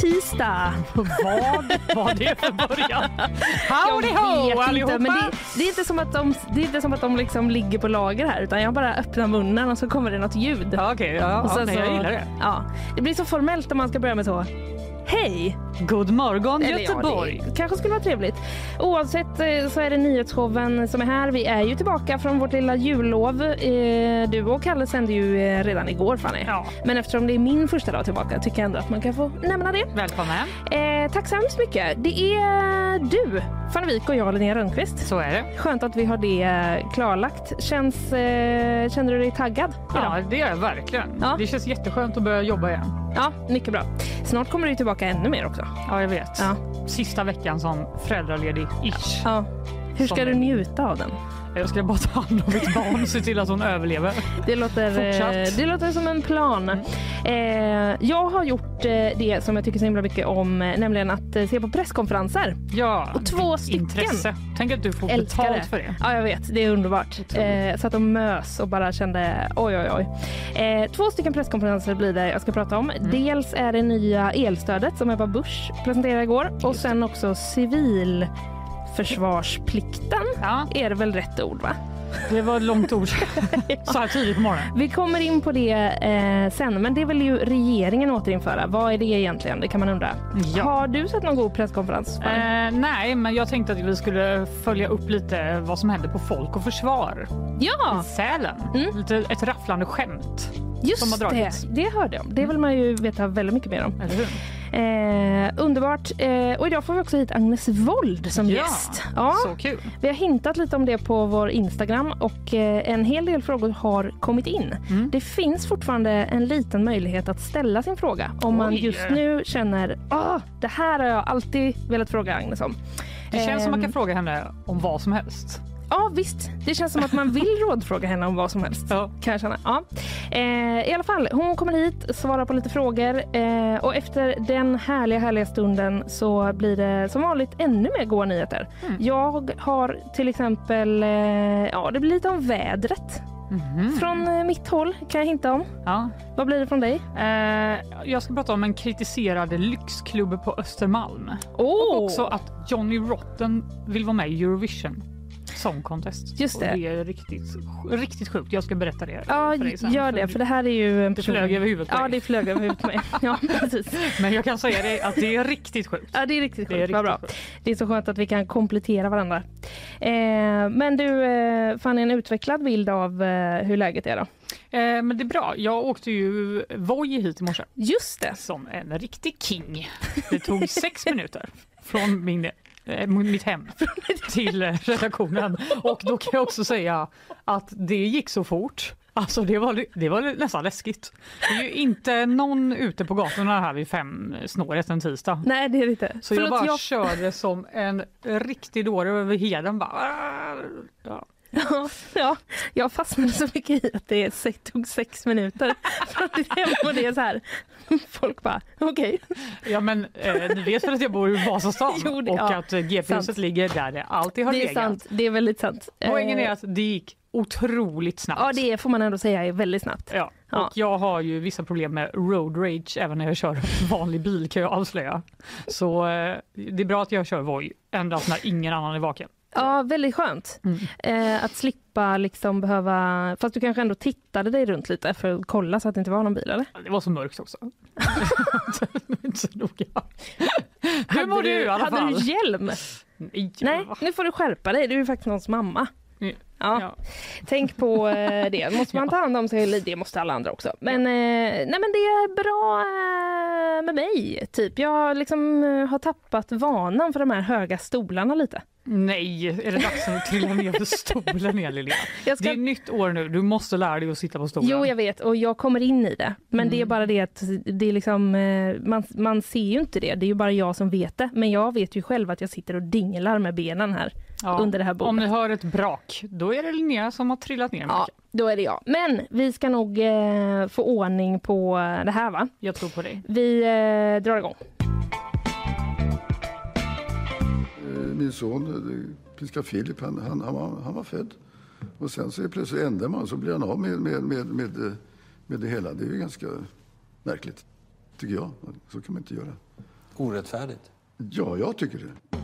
tisdag? Vad var det för början? Howdy ho vet allihopa! inte, men det, det, är inte som att de, det är inte som att de liksom ligger på lager här utan jag bara öppnar munnen och så kommer det något ljud. Ja, Okej, ja, Och ja, jag gillar det. Ja, det blir så formellt om man ska börja med så. Hej! God morgon Eller ja, Göteborg! det kanske skulle vara trevligt. Oavsett eh, så är det nyhetsshowen som är här. Vi är ju tillbaka från vårt lilla jullov. Eh, Du och Kalle sände ju eh, redan igår Fanny. Ja. Men eftersom det är min första dag tillbaka tycker jag ändå att man kan få nämna det. Välkommen. Eh, tack så hemskt mycket. Det är du, Fanny Wijk och jag, Linnea Rönnqvist. Så är det. Skönt att vi har det klarlagt. Känns, eh, känner du dig taggad idag? Ja, det är jag verkligen. Ja. Det känns jätteskönt att börja jobba igen. Ja, mycket bra. Snart kommer du tillbaka ännu mer också. Ja, jag vet. Ja. Sista veckan som föräldraledig-ish. Ja. Hur ska du njuta av den? Jag ska bara ta hand om mitt barn och se till att hon överlever. Det låter, Fortsatt. eh, det låter som en plan. Eh, jag har gjort eh, det som jag tycker så himla mycket om, nämligen att se på presskonferenser. Ja, Och två stycken. Intresse. Tänk att du får Älskar betalt det. för det. Ja, jag vet. Det är underbart. Otroligt. Eh, så att de mös och bara kände oj, oj, oj. Eh, två stycken presskonferenser blir det jag ska prata om. Mm. Dels är det nya elstödet som Ebba Busch presenterade igår och sen också civilförsvarsplikten. Ja, Är det väl rätt ord, va? det var ett långt ord. Så här tidigt på morgonen. Vi kommer in på det eh, sen, men det vill ju regeringen återinföra. Vad är det egentligen? Det kan man undra. Ja. Har du sett någon god presskonferens? Eh, nej, men jag tänkte att vi skulle följa upp lite vad som händer på Folk och Försvar ja, i Sälen. Mm. Lite ett rafflande skämt, som just har det. Det hörde jag om. Det vill man ju veta väldigt mycket mer om. eller hur? Eh, underbart. Eh, och idag får vi också hit Agnes Wold som Ja, gäst. Ja, Så kul. vi har hintat lite om det på vår Instagram och eh, en hel del frågor har kommit in. Mm. Det finns fortfarande en liten möjlighet att ställa sin fråga om man Oj. just nu känner ah, det här har jag alltid velat fråga Agnes om. Det känns som man kan Ehm. fråga henne om vad som helst. Ja visst, det känns som att man vill rådfråga henne om vad som helst. Ja. Kan jag känna. Ja. Eh, I alla fall, hon kommer hit, svarar på lite frågor eh, och efter den härliga, härliga stunden så blir det som vanligt ännu mer goda nyheter. Mm. Jag har till exempel, eh, ja det blir lite om vädret. Mhm. Från eh, mitt håll kan jag hinta om. Ja. Vad blir det från dig? Eh, jag ska prata om en kritiserad lyxklubb på Östermalm. Oh, Och också att Johnny Rotten vill vara med i Eurovision Song Contest. Just det. Och det är riktigt, riktigt sjukt. Jag ska berätta det Ja, för dig sen. gör det, för det här är ju en Det flög över huvudet på Ja, det flög över huvudet på mig. Ja, precis. Men jag kan säga det att det är riktigt sjukt. Ja, det är riktigt Det är sjukt. Vad bra. riktigt. Det är så skönt att vi kan komplettera varandra. Eh, men du, eh, Fanny, en utvecklad bild av eh, hur läget är då? Eh, men det är bra. Jag åkte ju Voi hit i morse Just det. som en riktig king. Det tog sex minuter från min, mitt hem till eh, redaktionen. Och då kan jag också säga att det gick så fort. Alltså det var, det var nästan läskigt. Det är ju inte någon ute på gatorna här vid fem snåret en tisdag. Nej, det är det inte. Så jag Förlåt, bara körde som en riktig dåre över heden. Bara, ja. Ja, ja, jag fastnade så mycket i att det tog sex minuter det är så här. Folk bara, okej. ja men eh, ni vet väl att jag bor i Vasastan Jo, det- och ja, att eh, sant. ligger där det alltid har Det är legat. sant. Det är väldigt sant. Poängen Eh, är att det gick otroligt snabbt. Ja, det får man ändå säga är väldigt snabbt. Ja, Ja. och jag har ju vissa problem med road rage även när jag kör vanlig bil kan jag avslöja. Så eh, det är bra att jag kör Voi endast när ingen annan är vaken. Ja, väldigt skönt. Mm. Eh, att slippa liksom behöva... Fast du kanske ändå tittade dig runt lite för att kolla så att det inte var någon bil, eller? Det var så mörkt också. inte så noga. Hur mår Hade du i alla Hade fall? du hjälm? Nej, Nej, nu får du skärpa dig. Du är ju faktiskt någons mamma. Ja. Ja. Ja. Tänk på eh, det. Måste man ta hand om sig, det måste alla andra också. Men, eh, nej, men det är bra eh, med mig, typ. Jag liksom, har tappat vanan för de här höga stolarna lite. Nej, är det dags att trilla ner för stolen igen Linnea? Ska... Det är nytt år nu, du måste lära dig att sitta på stolen. Jo, jag vet och jag kommer in i det. Men Mm. det är bara det att det är liksom, man, man ser ju inte det. Det är ju bara jag som vet det. Men jag vet ju själv att jag sitter och dinglar med benen här. Ja, under det här bordet. Om ni hör ett brak, då är det Linnea som har trillat ner. Ja, då är det jag. Men vi ska nog eh, få ordning på det här va? Jag tror på dig. Vi eh, drar igång. Eh, Min son, eh, prins Filip, han, han, han, var, han var född. Och sen så är plötsligt ändrar man så blir han av med, med, med, med, eh, med det hela. Det är ju ganska märkligt, tycker jag. Så kan man inte göra. Orättfärdigt. Ja, jag tycker det.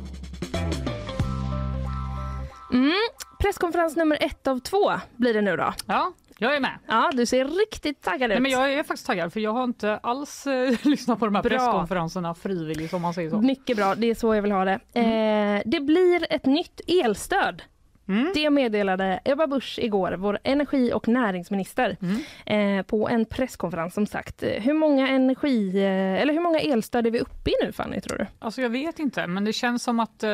Mm. Presskonferens nummer ett av två blir det nu då. Ja, jag är med. Ja, du ser riktigt taggad ut. Nej, men jag är faktiskt taggad för jag har inte alls eh, lyssnat på de här Bra. presskonferenserna frivilligt om man säger så. Mycket bra, det är så jag vill ha det. Mm. Eh, det blir ett nytt elstöd. Mm. Det meddelade Ebba Busch igår, vår energi och näringsminister, Mm. eh, på en presskonferens som sagt. Hur många energi, eh, eller hur många elstöd är vi uppe i nu Fanny, tror du? Alltså jag vet inte, men det känns som att eh,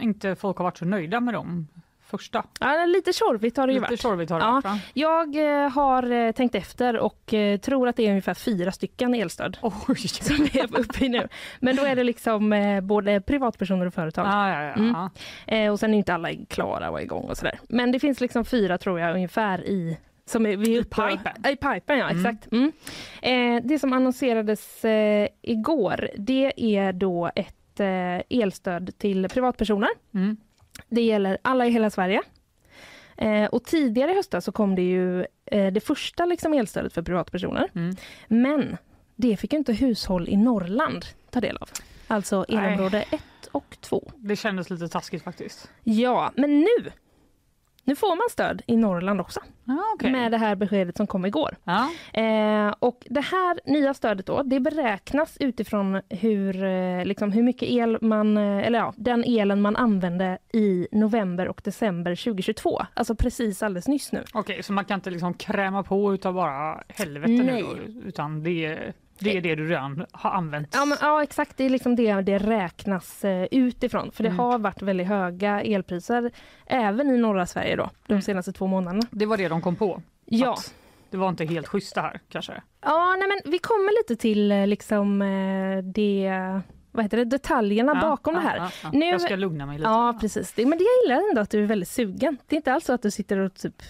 inte folk har varit så nöjda med dem första. Ja, lite tjorvigt har det ju Lite varit. tjorvigt har det Ja. varit va? Jag eh, har eh, tänkt efter och eh, tror att det är ungefär fyra stycken elstöd Oj! som vi är uppe i nu. Men då är det liksom eh, både privatpersoner och företag. Ja, ja, ja. Mm. Och sen är inte alla klara och igång och sådär. Men det finns liksom fyra tror jag ungefär i som är, vi är uppe, pipen. I pipen ja, Mm. exakt. Mm. Det som annonserades igår det är då ett elstöd till privatpersoner. Det gäller alla i hela Sverige. Eh, och tidigare i höstas så kom det ju eh, det första liksom elstödet för privatpersoner. Mm. Men det fick ju inte hushåll i Norrland ta del av. Alltså elområde 1 och 2. Det kändes lite taskigt faktiskt. Ja, men nu! Nu får man stöd i Norrland också Ja, okej. med det här beskedet som kom igår. Ja. Eh, och det här nya stödet då, det beräknas utifrån hur, eh, liksom, hur mycket el man, eh, eller ja, den elen man använde i november och december 2022. Alltså precis alldeles nyss nu. Okej, så man kan inte liksom kräma på utav bara helvete nu Nej. då, utan det är, det är det du redan har använt? Ja, men, ja exakt, det är liksom det det räknas eh, utifrån. För det Mm. har varit väldigt höga elpriser även i norra Sverige då, de Mm. senaste två månaderna. Det var det de kom på? Ja. Att det var inte helt schysst det här kanske? Ja, nej men vi kommer lite till eh, liksom eh, det, vad heter det, detaljerna Ja, bakom ja, det här. ja, ja. Nu- Jag ska lugna mig lite. Ja, precis. Det, men det jag gillar ändå att du är väldigt sugen. Det är inte alls så att du sitter och typ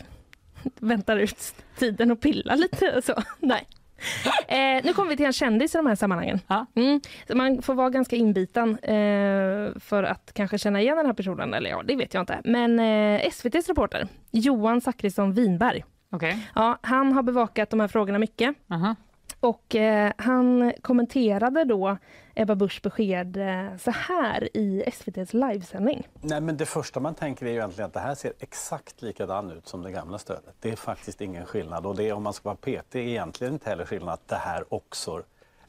väntar ut tiden och pillar lite så. Nej. Eh, nu kommer vi till en kändis i de här sammanhangen. Ja. Mm. Man får vara ganska inbiten eh, för att kanske känna igen den här personen. Eller ja, det vet jag inte. Men eh, SVTs reporter Johan Zachrisson Winberg. Okej. Ja, han har bevakat de här frågorna mycket. Aha. Och eh, han kommenterade då Ebba Buschs besked eh, så här i SVTs livesändning. Nej, men det första man tänker är ju egentligen att det här ser exakt likadan ut som det gamla stödet. Det är faktiskt ingen skillnad och det är om man ska vara PT egentligen inte heller skillnad att det här också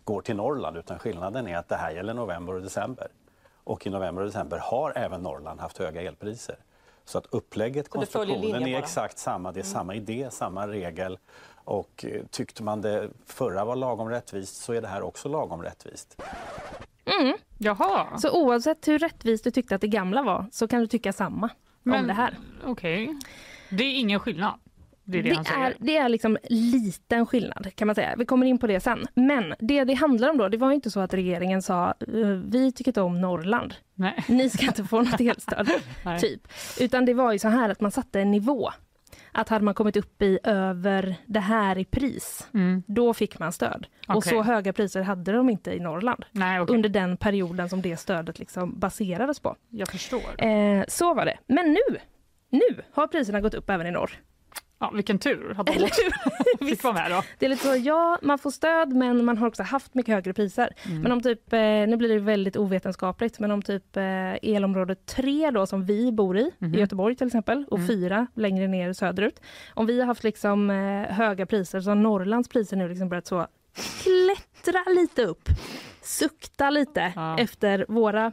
går till Norrland utan skillnaden är att det här gäller november och december. Och i november och december har även Norrland haft höga elpriser. Så att upplägget, konstruktionen är exakt samma. Det är samma idé, samma regel. Och eh, tyckte man det förra var lagom rättvist så är det här också lagom rättvist. Jaha, Så oavsett hur rättvist du tyckte att det gamla var så kan du tycka samma om Men- det här. okej. Det är ingen skillnad. Det är det, Det är, det är liksom liten skillnad kan man säga. Vi kommer in på det sen. Men det det handlar om då, det var inte så att regeringen sa eh, vi tycker inte om Norrland. Nej. Ni ska inte få något elstöd. Typ. Utan det var ju så här att man satte en nivå. Att hade man kommit upp i över det här i pris, Mm. då fick man stöd. Och Okej. så höga priser hade de inte i Norrland. Nej, okej. Under den perioden som det stödet liksom baserades på. Jag förstår. Eh, så var det. Men nu, nu har priserna gått upp även i norr. Ja, vilken tur att de Eller också hur? fick vara med då. Det är lite så, ja, man får stöd men man har också haft mycket högre priser. Mm. Men om typ, eh, nu blir det väldigt ovetenskapligt, men om typ eh, elområde 3 då som vi bor i, Mhm. i Göteborg till exempel, och Mm. 4 längre ner söderut. Om vi har haft liksom eh, höga priser så har Norrlands priser nu liksom börjat så klättra lite upp. Sukta lite Ja. efter våra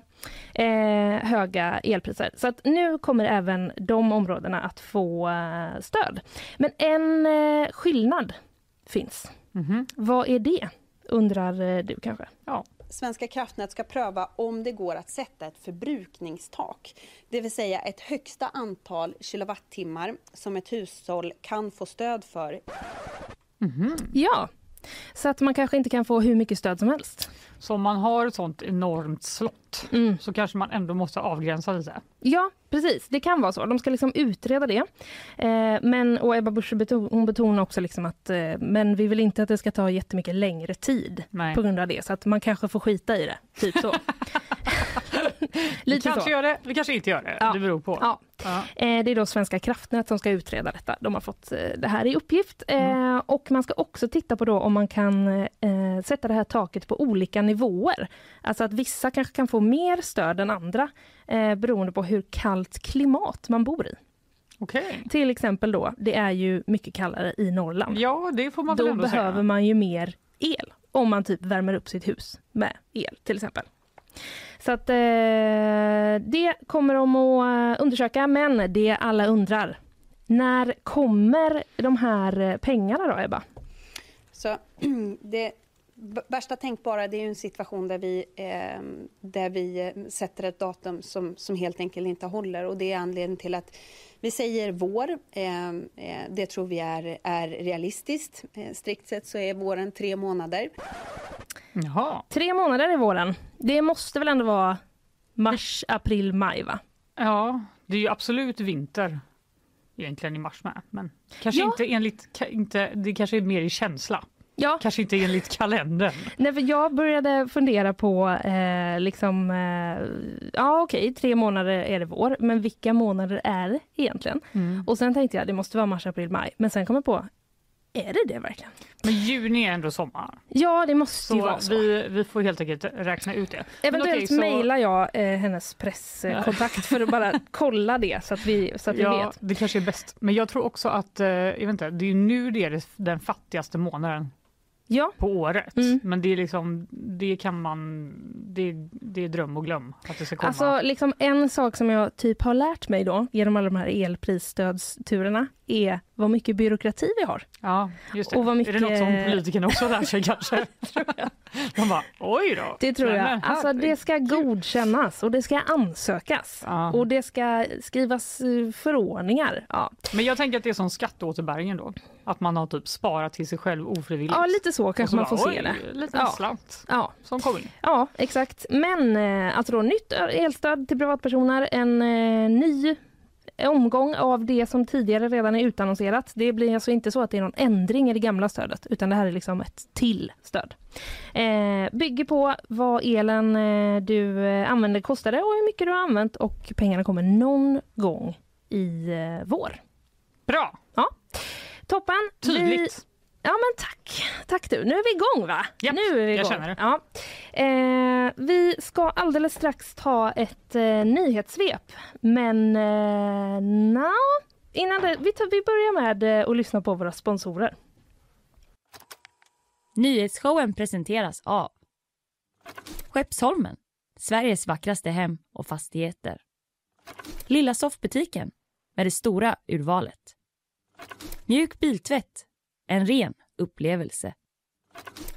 eh, höga elpriser. Så att nu kommer även de områdena att få eh, stöd. Men en eh, skillnad finns. Mhm. Vad är det? Undrar eh, du kanske? Svenska kraftnät ska pröva om det går att sätta ett förbrukningstak. Det vill säga ett högsta antal kilowattimmar som ett hushåll kan få stöd för. Ja, Så att man kanske inte kan få hur mycket stöd som helst. Så om man har ett sånt enormt slott Mm. så kanske man ändå måste avgränsa lite. Ja, precis. Det kan vara så. De ska liksom utreda det. Eh, men, och Ebba Busch beton, hon betonar också liksom att eh, men vi vill inte att det ska ta jättemycket längre tid Nej. på grund av det. Så att man kanske får skita i det. Typ så. Vi Lite kanske så. gör det, vi kanske inte gör det. Ja. Det beror på. Ja. Ja. Eh, Det är då Svenska kraftnät som ska utreda detta. De har fått eh, det här i uppgift. Eh, Mm. Och man ska också titta på då om man kan eh, sätta det här taket på olika nivåer. Alltså att vissa kanske kan få mer stöd än andra eh, beroende på hur kallt klimat man bor i. Okej. Till exempel då, det är ju mycket kallare i Norrland. Ja, det får man Då behöver säga. man ju mer el om man typ värmer upp sitt hus med el till exempel. Så att eh, det kommer de att eh, undersöka, men det alla undrar. När kommer de här eh, pengarna då, Ebba? Så det värsta tänkbara det är en situation där vi, eh, där vi eh, sätter ett datum som, som helt enkelt inte håller. Och det är anledningen till att vi säger vår. Eh, eh, det tror vi är, är realistiskt. Eh, strikt sett så är våren tre månader. Jaha. Tre månader i våren. Det måste väl ändå vara mars, april, maj, va? Ja, det är ju absolut vinter egentligen i mars med. Men kanske Ja. inte enligt, inte, det kanske är mer i känsla. Ja, Kanske inte enligt kalendern. Nej, för jag började fundera på, eh, liksom, eh, ja okej, tre månader är det vår, men vilka månader är det egentligen? Mm. Och sen tänkte jag, det måste vara mars, april, maj. Men sen kom jag på, är det det verkligen? Men juni är ändå sommar. Ja, det måste ju Så vara så. vi, vi får helt enkelt räkna ut det. Eventuellt så- mejlar jag eh, hennes presskontakt för att bara kolla det så att vi, så att vi Ja, vet. det kanske är bäst. Men jag tror också att eh, jag vet inte, det är nu det är den fattigaste månaden Ja, på året. Mm. Men det är liksom, det kan man, det, det är dröm och glöm att det ska komma. alltså liksom en sak som jag typ har lärt mig då genom alla de här elprisstödsturerna är vad mycket byråkrati vi har. ja, just det. och vad Är det något som mycket- politikerna också lär sig kanske? De bara, oj då. Det tror jag. Alltså det ska godkännas och det ska ansökas. Ja. Och det ska skrivas eh, förordningar. Ja, Men jag tänker att det är som skatteåterbäringen då. Att man har typ sparat till sig själv ofrivilligt. ja lite så kanske så man bara, får se oj, det. Liten Ja. slant Ja, som kom in. ja, exakt. Men eh, alltså då nytt elstöd till privatpersoner, en eh, ny omgång av det som tidigare redan är utannonserat. Det blir alltså inte så att det är någon ändring i det gamla stödet utan det här är liksom ett till stöd. Eh, bygger på vad elen eh, du eh, använder kostade och hur mycket du har använt och pengarna kommer någon gång i eh, vår. Bra, Toppen! Vi, tydligt. Ja men tack! Tack du. Nu är vi igång va? Japp, nu är vi jag igång. känner det. Ja. Eh, vi ska alldeles strax ta ett eh, nyhetssvep. Men eh, no. innan det, vi, tar, vi börjar med eh, att lyssna på våra sponsorer. Nyhetsshowen presenteras av Skeppsholmen, Sveriges vackraste hem och fastigheter. Lilla soffbutiken med det stora urvalet. Mjuk biltvätt, en ren upplevelse.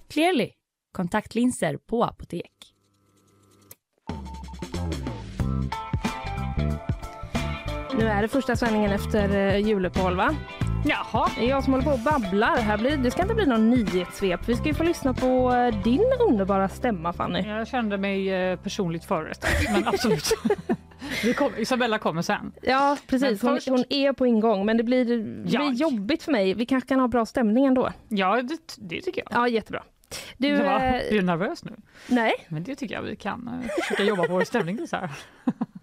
Clearly, kontaktlinser på apotek. Nu är det första sändningen efter eh, juluppehåll va? Jaha, Det är jag som håller på och babblar. Här blir, det ska inte bli någon nyhetssvep. Vi ska ju få lyssna på eh, din underbara stämma Fanny. jag kände mig eh, personligt förrättad. Men absolut. Kom, Isabella kommer sen. Ja precis, hon, först- hon är på ingång men det blir, det Ja. blir jobbigt för mig. Vi kanske kan ha bra stämning ändå. Ja, det, det tycker jag. Ja jättebra. Du, Ja, eh, är du nervös nu? nej, Men det tycker jag vi kan försöka jobba på vår stämning så här.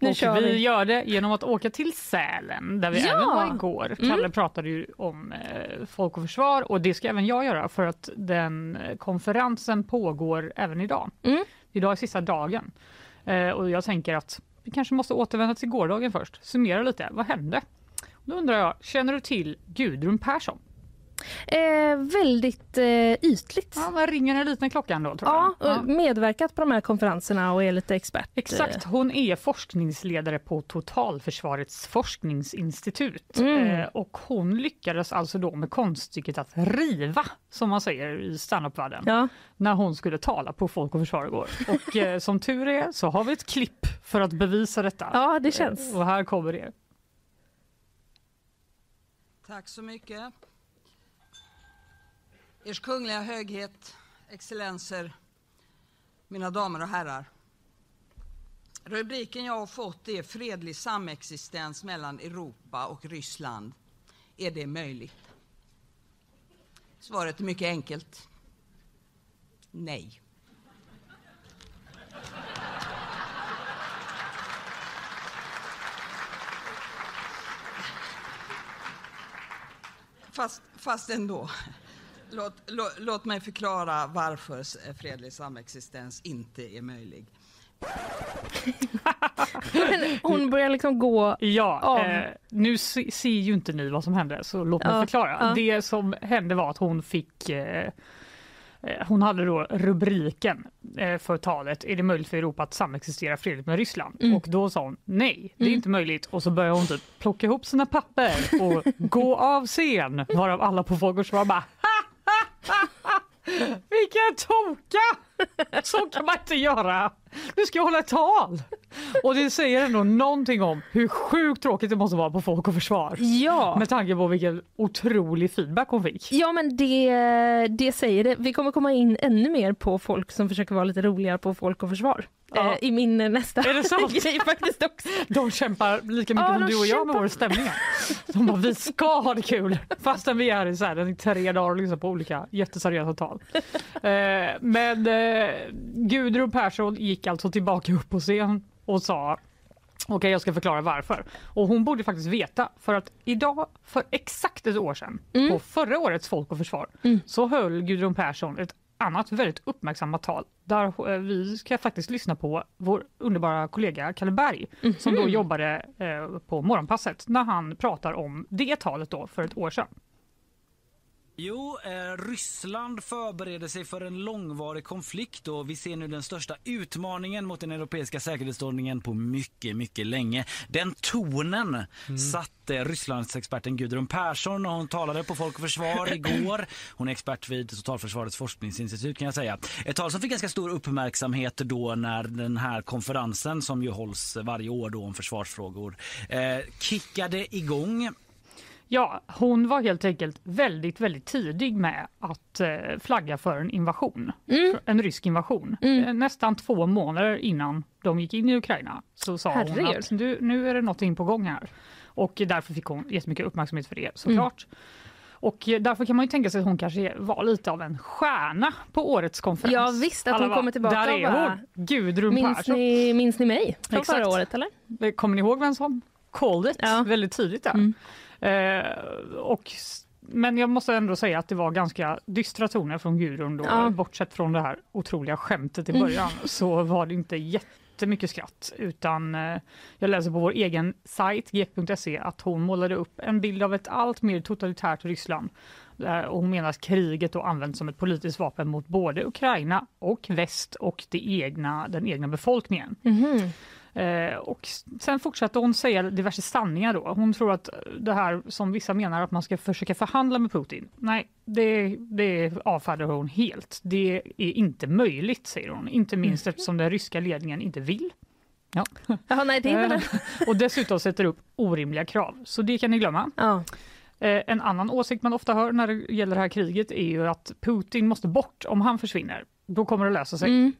Nu vi, vi. gör det genom att åka till Sälen där vi Ja! även var igår. Kalle pratade ju om eh, Folk och Försvar och det ska även jag göra för att den eh, konferensen pågår även idag. Mm. Idag är sista dagen eh, och jag tänker att vi kanske måste återvända till gårdagen först. Summera lite, vad hände? Då undrar jag, känner du till Gudrun Persson? Eh, väldigt eh, ytligt. Ja, vad ringer den liten klockan då tror Ja, jag? och medverkat på de här konferenserna och är lite expert. Exakt, hon är forskningsledare på Totalförsvarets forskningsinstitut Mm. eh, och hon lyckades alltså då med konststycket att riva, som man säger i standupvärlden, Ja, när hon skulle tala på Folk och Försvar igår. Och eh, som tur är så har vi ett klipp för att bevisa detta. ja det känns. Eh, Och här kommer det. Tack så mycket. Ers kungliga höghet, excellenser, mina damer och herrar. Rubriken jag har fått är Fredlig samexistens mellan Europa och Ryssland. Är det möjligt? Svaret är mycket enkelt. Nej. Fast, fast ändå. Låt, låt, låt mig förklara varför fredlig samexistens inte är möjlig. Men hon börjar liksom gå Ja, av. eh, nu se, ser ju inte ni vad som hände så låt mig Ja, förklara. ja. Det som hände var att hon fick eh, eh, hon hade då rubriken eh, för talet Är det möjligt för Europa att samexistera fredligt med Ryssland? Mm. Och då sa hon nej, det är inte möjligt. Och så började hon typ plocka ihop sina papper och gå av scen. Varav alla på Folkförsvar bara vilken toka! Så kan man inte göra. Du ska hålla ett tal. Och det säger ändå någonting om hur sjukt tråkigt det måste vara på Folk och Försvar. Ja. Med tanke på vilken otrolig feedback hon fick. Ja men det, det säger det. Vi kommer komma in ännu mer på folk som försöker vara lite roligare på Folk och Försvar. Ja. Eh, I min nästa Är det sant? grej faktiskt också. De kämpar lika mycket Ja, som du och jag med kämpar. vår stämning. De bara, vi ska ha det kul fastän vi är i, så här, i tre dagar och lyssnar på olika jätteseriösa tal. Eh, men eh, Gudrun Persson gick alltså tillbaka upp på scen och sa Okej, jag ska förklara varför. Och hon borde faktiskt veta för att idag för exakt ett år sedan på förra årets Folk och Försvar så höll Gudrun Persson ett annat väldigt uppmärksammat tal där eh, vi ska faktiskt lyssna på vår underbara kollega Kalle Berg som då jobbade eh, på Morgonpasset när han pratar om det talet då för ett år sedan. Jo, eh, Ryssland förbereder sig för en långvarig konflikt och vi ser nu den största utmaningen mot den europeiska säkerhetsordningen på mycket, mycket länge. Den tonen satte Rysslandsexperten Gudrun Persson när hon talade på Folk och Försvar igår. Hon är expert vid Totalförsvarets forskningsinstitut kan jag säga. Ett tal som fick ganska stor uppmärksamhet då när den här konferensen som ju hålls varje år då om försvarsfrågor eh, kickade igång. Ja, hon var helt enkelt väldigt, väldigt tidig med att eh, flagga för en invasion. För En rysk invasion. Eh, Nästan två månader innan de gick in i Ukraina så sa hon Herregud. att du, nu är det någonting på gång här. Och därför fick hon jättemycket uppmärksamhet för det såklart. Och eh, därför kan man ju tänka sig att hon kanske var lite av en stjärna på årets konferens. Ja, visst, att hon bara, kommer tillbaka Där är bara, hon! Gudrun Minns Persson. ni, minns ni mig från Exakt. förra året eller? Kommer ni ihåg vem som called it Ja. väldigt tidigt där? Mm. Eh, och, men jag måste ändå säga att det var ganska dystra toner från Gudrun då. Ja. Bortsett från det här otroliga skämtet i början så var det inte jättemycket skratt utan eh, jag läser på vår egen sajt g.se att hon målade upp en bild av ett allt mer totalitärt Ryssland. Eh, och hon menar att kriget då används som ett politiskt vapen mot både Ukraina och väst och det egna, den egna befolkningen. Eh, och s- sen fortsatte hon säga diverse sanningar då. Hon tror att det här som vissa menar att man ska försöka förhandla med Putin. Nej, det, det avfärdar hon helt. Det är inte möjligt, säger hon. Inte minst eftersom den ryska ledningen inte vill. Ja. Jaha, nej det är väl... Eh, och dessutom sätter upp orimliga krav. Så det kan ni glömma. Ja. Eh, En annan åsikt man ofta hör när det gäller det här kriget är ju att Putin måste bort. Om han försvinner, då kommer det lösa sig. Mm.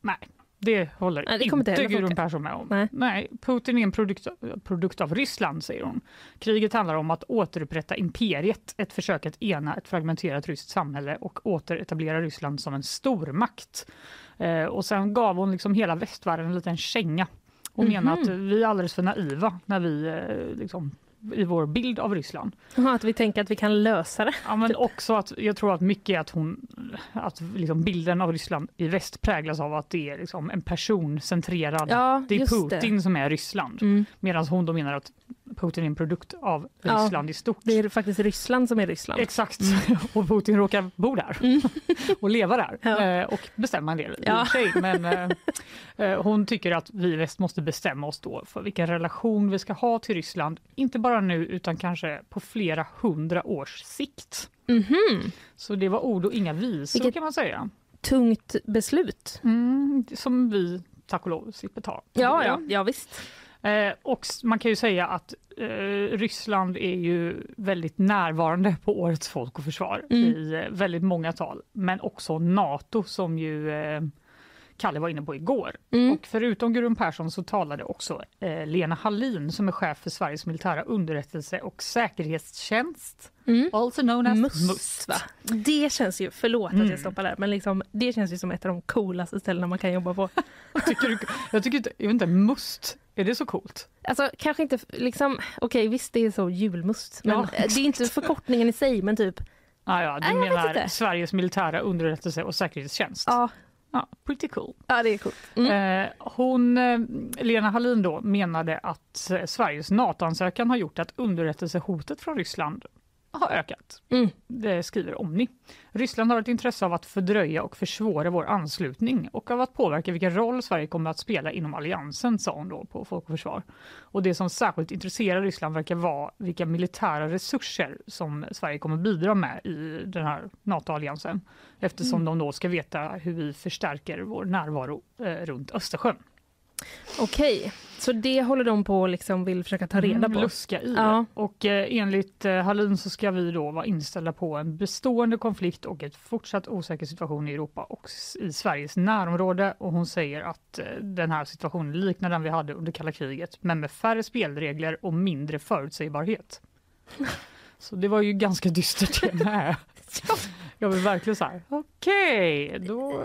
Nej, det håller Nej, det inte inte Gudrun. Persson med om. Nej. Nej. Putin är en produkt, produkt av Ryssland, säger hon. Kriget handlar om att återupprätta imperiet, ett försök att ena ett fragmenterat ryskt samhälle och återetablera Ryssland som en stormakt. Eh, och sen gav hon liksom hela västvärlden en liten känga och menar att vi är alldeles för naiva när vi eh, liksom, i vår bild av Ryssland. Att vi tänker att vi kan lösa det. Ja, men också att jag tror att mycket att hon, att liksom bilden av Ryssland i väst präglas av att det är liksom en personcentrerad, Ja, det är Putin som är Ryssland. Mm. Medan hon då menar att Putin är en produkt av Ja, Ryssland i stort. Det är faktiskt Ryssland som är Ryssland. Exakt, och Putin råkar bo där och leva där Ja. eh, och bestämma en del Ja. sig. Men eh, eh, hon tycker att vi i väst måste bestämma oss då för vilken relation vi ska ha till Ryssland, inte bara nu utan kanske på flera hundra års sikt. Mhm. Så det var ord och inga visor Vilket- kan man säga. Tungt beslut. Mm, som vi tack och lov slipper ta. Ja, ja, ja visst. Eh, och man kan ju säga att eh, Ryssland är ju väldigt närvarande på årets Folk och Försvar Mm. i eh, väldigt många tal, men också Nato som ju eh, Kalle var inne på igår. Mm. Och förutom Gudrun Persson så talade också eh, Lena Hallin som är chef för Sveriges militära underrättelse och säkerhetstjänst, Mm. also known as Must, MUST. Det känns ju, förlåt att Mm. jag stoppar där, men liksom, det känns ju som ett av de coolaste ställena man kan jobba på. Tycker du, jag tycker inte, jag vet inte, MUST, är det så coolt? Alltså kanske inte, liksom, okej visst det är så julmust, men Ja, eh, det är inte förkortningen i sig, men typ, Ah, ja, du vet menar. Sveriges militära underrättelse och säkerhetstjänst? ja, Ja, pretty cool. ja det är coolt. Mm. Eh, hon, eh, Lena Hallin då, menade att Sveriges NATO-ansökan har gjort att underrättelsehotet från Ryssland har ökat. Mm. Det skriver Omni. Ryssland har ett intresse av att fördröja och försvåra vår anslutning och av att påverka vilken roll Sverige kommer att spela inom alliansen, sa hon då på Folk och Försvar. Och det som särskilt intresserar Ryssland verkar vara vilka militära resurser som Sverige kommer bidra med i den här NATO-alliansen eftersom de då ska veta hur vi förstärker vår närvaro eh, runt Östersjön. Okej, så det håller de på liksom vill försöka ta reda Mm, på? Luska i Ja. Och eh, enligt eh, Hallin så ska vi då vara inställda på en bestående konflikt och ett fortsatt osäker situation i Europa och i Sveriges närområde. Och hon säger att eh, den här situationen liknar den vi hade under kalla kriget men med färre spelregler och mindre förutsägbarhet. Så det var ju ganska dystert det med. Jag vill verkligen så här, okej, då,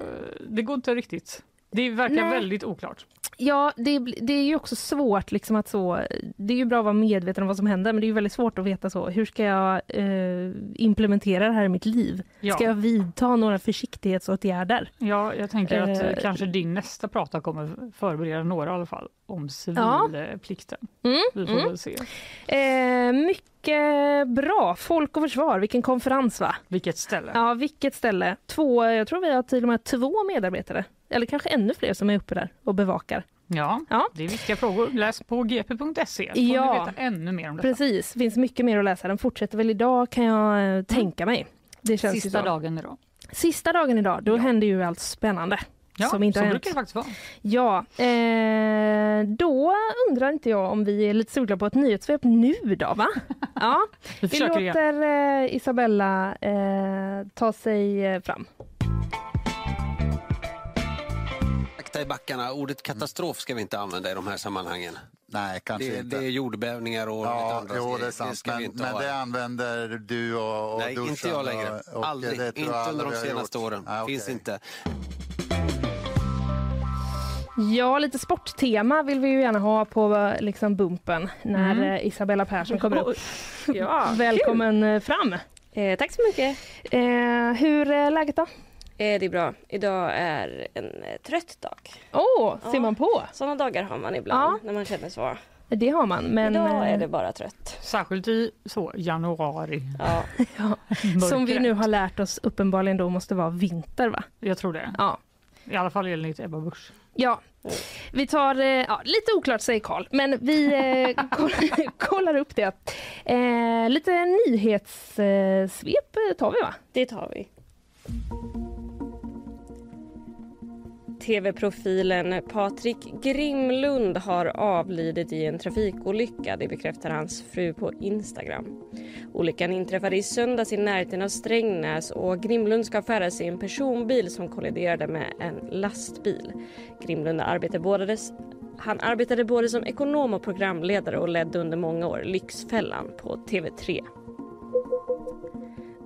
det går inte riktigt. Det verkar Nej. väldigt oklart. Ja, det, det är ju också svårt liksom att så, det är ju bra att vara medveten om vad som händer, men det är ju väldigt svårt att veta så, hur ska jag eh, implementera det här i mitt liv? Ja. Ska jag vidta några försiktighetsåtgärder? Ja, jag tänker att eh, kanske din nästa prata kommer förbereda några i alla fall om Ja. civilplikten. Mm, Vi får mm. väl se. Eh, mycket bra, Folk och Försvar, vilken konferens va? Vilket ställe. Ja, vilket ställe. Två, jag tror vi har till och med två medarbetare, eller kanske ännu fler som är uppe där och bevakar. Ja, Ja. det är viktiga frågor. Läs på gp.se får Ja. ni veta ännu mer om detta. Precis, finns mycket mer att läsa. Den fortsätter väl idag kan jag eh, tänka mig. Det känns Sista så. dagen idag. Sista dagen idag, då händer ju allt spännande. Ja, som inte så brukar det faktiskt vara. Ja, eh, då undrar inte jag om vi är lite sugna på ett nyhetssvep nu då va? Ja, Vi vi låter eh, Isabella eh, ta sig eh, fram. Akta i backarna. Ordet katastrof ska vi inte använda i de här sammanhangen. Nej, kanske Det, inte. det är jordbävningar och lite Ja, andra jo, det är sant. vi men, men det använder du och, och Nej, inte jag längre. Och, och Aldrig. det Inte under de senaste gjort. åren. Ah, Finns okej. inte. Ja, lite sporttema vill vi ju gärna ha på eh, liksom bumpen när Mm. eh, Isabella Persson kommer upp. Ja, Välkommen eh, fram! Eh, tack så mycket. Eh, hur är läget då? Eh, det är bra. Idag är en eh, trött dag. Åh, ser Ja. man på? Sådana dagar har man ibland Ja. när man känner så. Det har man, men Idag eh, är det bara trött. Särskilt i så, januari. Ja. som vi nu har lärt oss uppenbarligen då måste vara vinter va? Jag tror det. Ja. I alla fall enligt Ebba Busch. Ja, vi tar, eh, ja, lite oklart säger Karl, men vi eh, koll- kollar upp det. Eh, lite nyhetssvep eh, tar vi va? Det tar vi. TV-profilen Patrik Grimlund har avlidit i en trafikolycka. Det bekräftar hans fru på Instagram. Olyckan inträffade i söndags i närheten av Strängnäs och Grimlund ska färdas i en personbil som kolliderade med en lastbil. Grimlund arbetade både, han arbetade både som ekonom och programledare och ledde under många år Lyxfällan på TV3.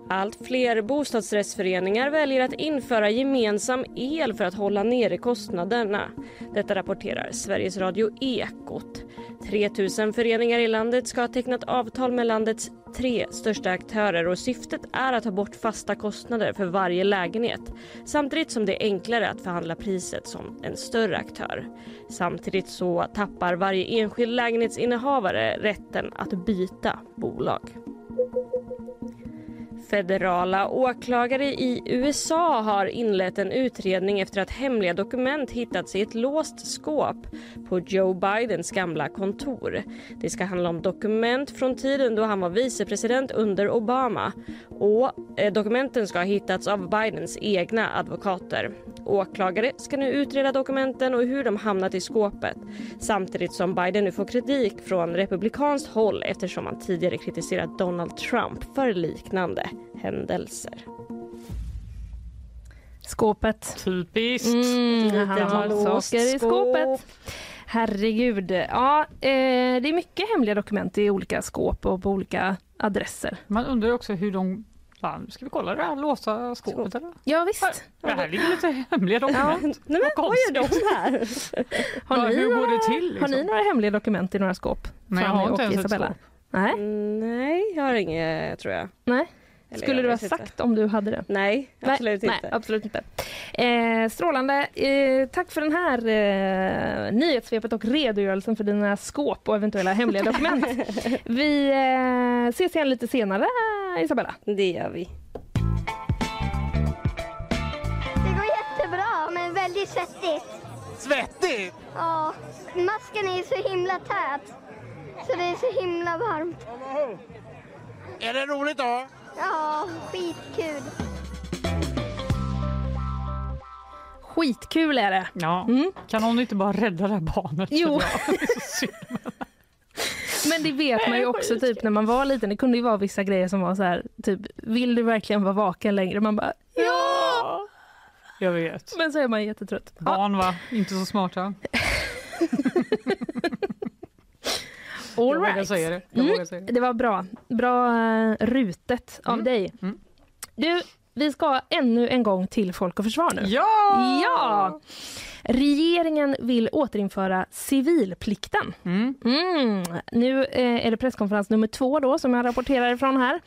Allt fler bostadsrättsföreningar väljer att införa gemensam el för att hålla nere kostnaderna. Detta rapporterar Sveriges Radio Ekot. 3 000 föreningar i landet ska ha tecknat avtal med landets tre största aktörer och syftet är att ta bort fasta kostnader för varje lägenhet samtidigt som det är enklare att förhandla priset som en större aktör. Samtidigt så tappar varje enskild lägenhetsinnehavare rätten att byta bolag. Federala åklagare i USA har inlett en utredning efter att hemliga dokument hittats i ett låst skåp på Joe Bidens gamla kontor. Det ska handla om dokument från tiden då han var vicepresident under Obama och eh, dokumenten ska ha hittats av Bidens egna advokater. Åklagare ska nu utreda dokumenten och hur de hamnat i skåpet samtidigt som Biden nu får kritik från republikanskt håll eftersom han tidigare kritiserat Donald Trump för liknande händelser. Skåpet. Typiskt. Mm, han har saker i skåp. skåpet. Herregud. Ja, eh, det är mycket hemliga dokument i olika skåp och på olika adresser. Man undrar också hur de... Fan, ska vi kolla det här låsta skåpet eller? Ja, visst. Det här ligger lite hemliga dokument. Nej, men, vad gör de här? Har, Ja, ni hur går några, det till, liksom? har ni några hemliga dokument i några skåp? Nej, jag har inte och ens ett Isabella? skåp. Nej. Nej, jag har inget tror jag. Nej. Eller Skulle du ha vet inte. sagt om du hade det? Nej, absolut nej, inte. Nej, absolut inte. Eh, strålande. Eh, tack för den här eh, nyhetssvepet och redogörelsen för dina skåp och eventuella hemliga dokument. Vi eh, ses igen lite senare, Isabella. Det gör vi. Det går jättebra, men väldigt svettigt. Svettigt? Ja, masken är så himla tät. Så det är så himla varmt. Är det roligt då? Ja, skitkul. Skitkul är det. Ja. Kan någon inte bara rädda det här barnet? Jo. Men det vet man ju också typ när man var liten. Det kunde ju vara vissa grejer som var så här, typ vill du verkligen vara vaken längre? Man bara ja! Jag vet. Men så är man jättetrött. Ja. Barn va? Inte så smarta. All jag right. säga det. Jag Mm, säga det. det var bra. Bra eh, rutet av dig. Du, vi ska ännu en gång till Folk och Försvar nu. Ja! Ja! Regeringen vill återinföra civilplikten. Mm. Nu eh, är det presskonferens nummer två då som jag rapporterar ifrån här.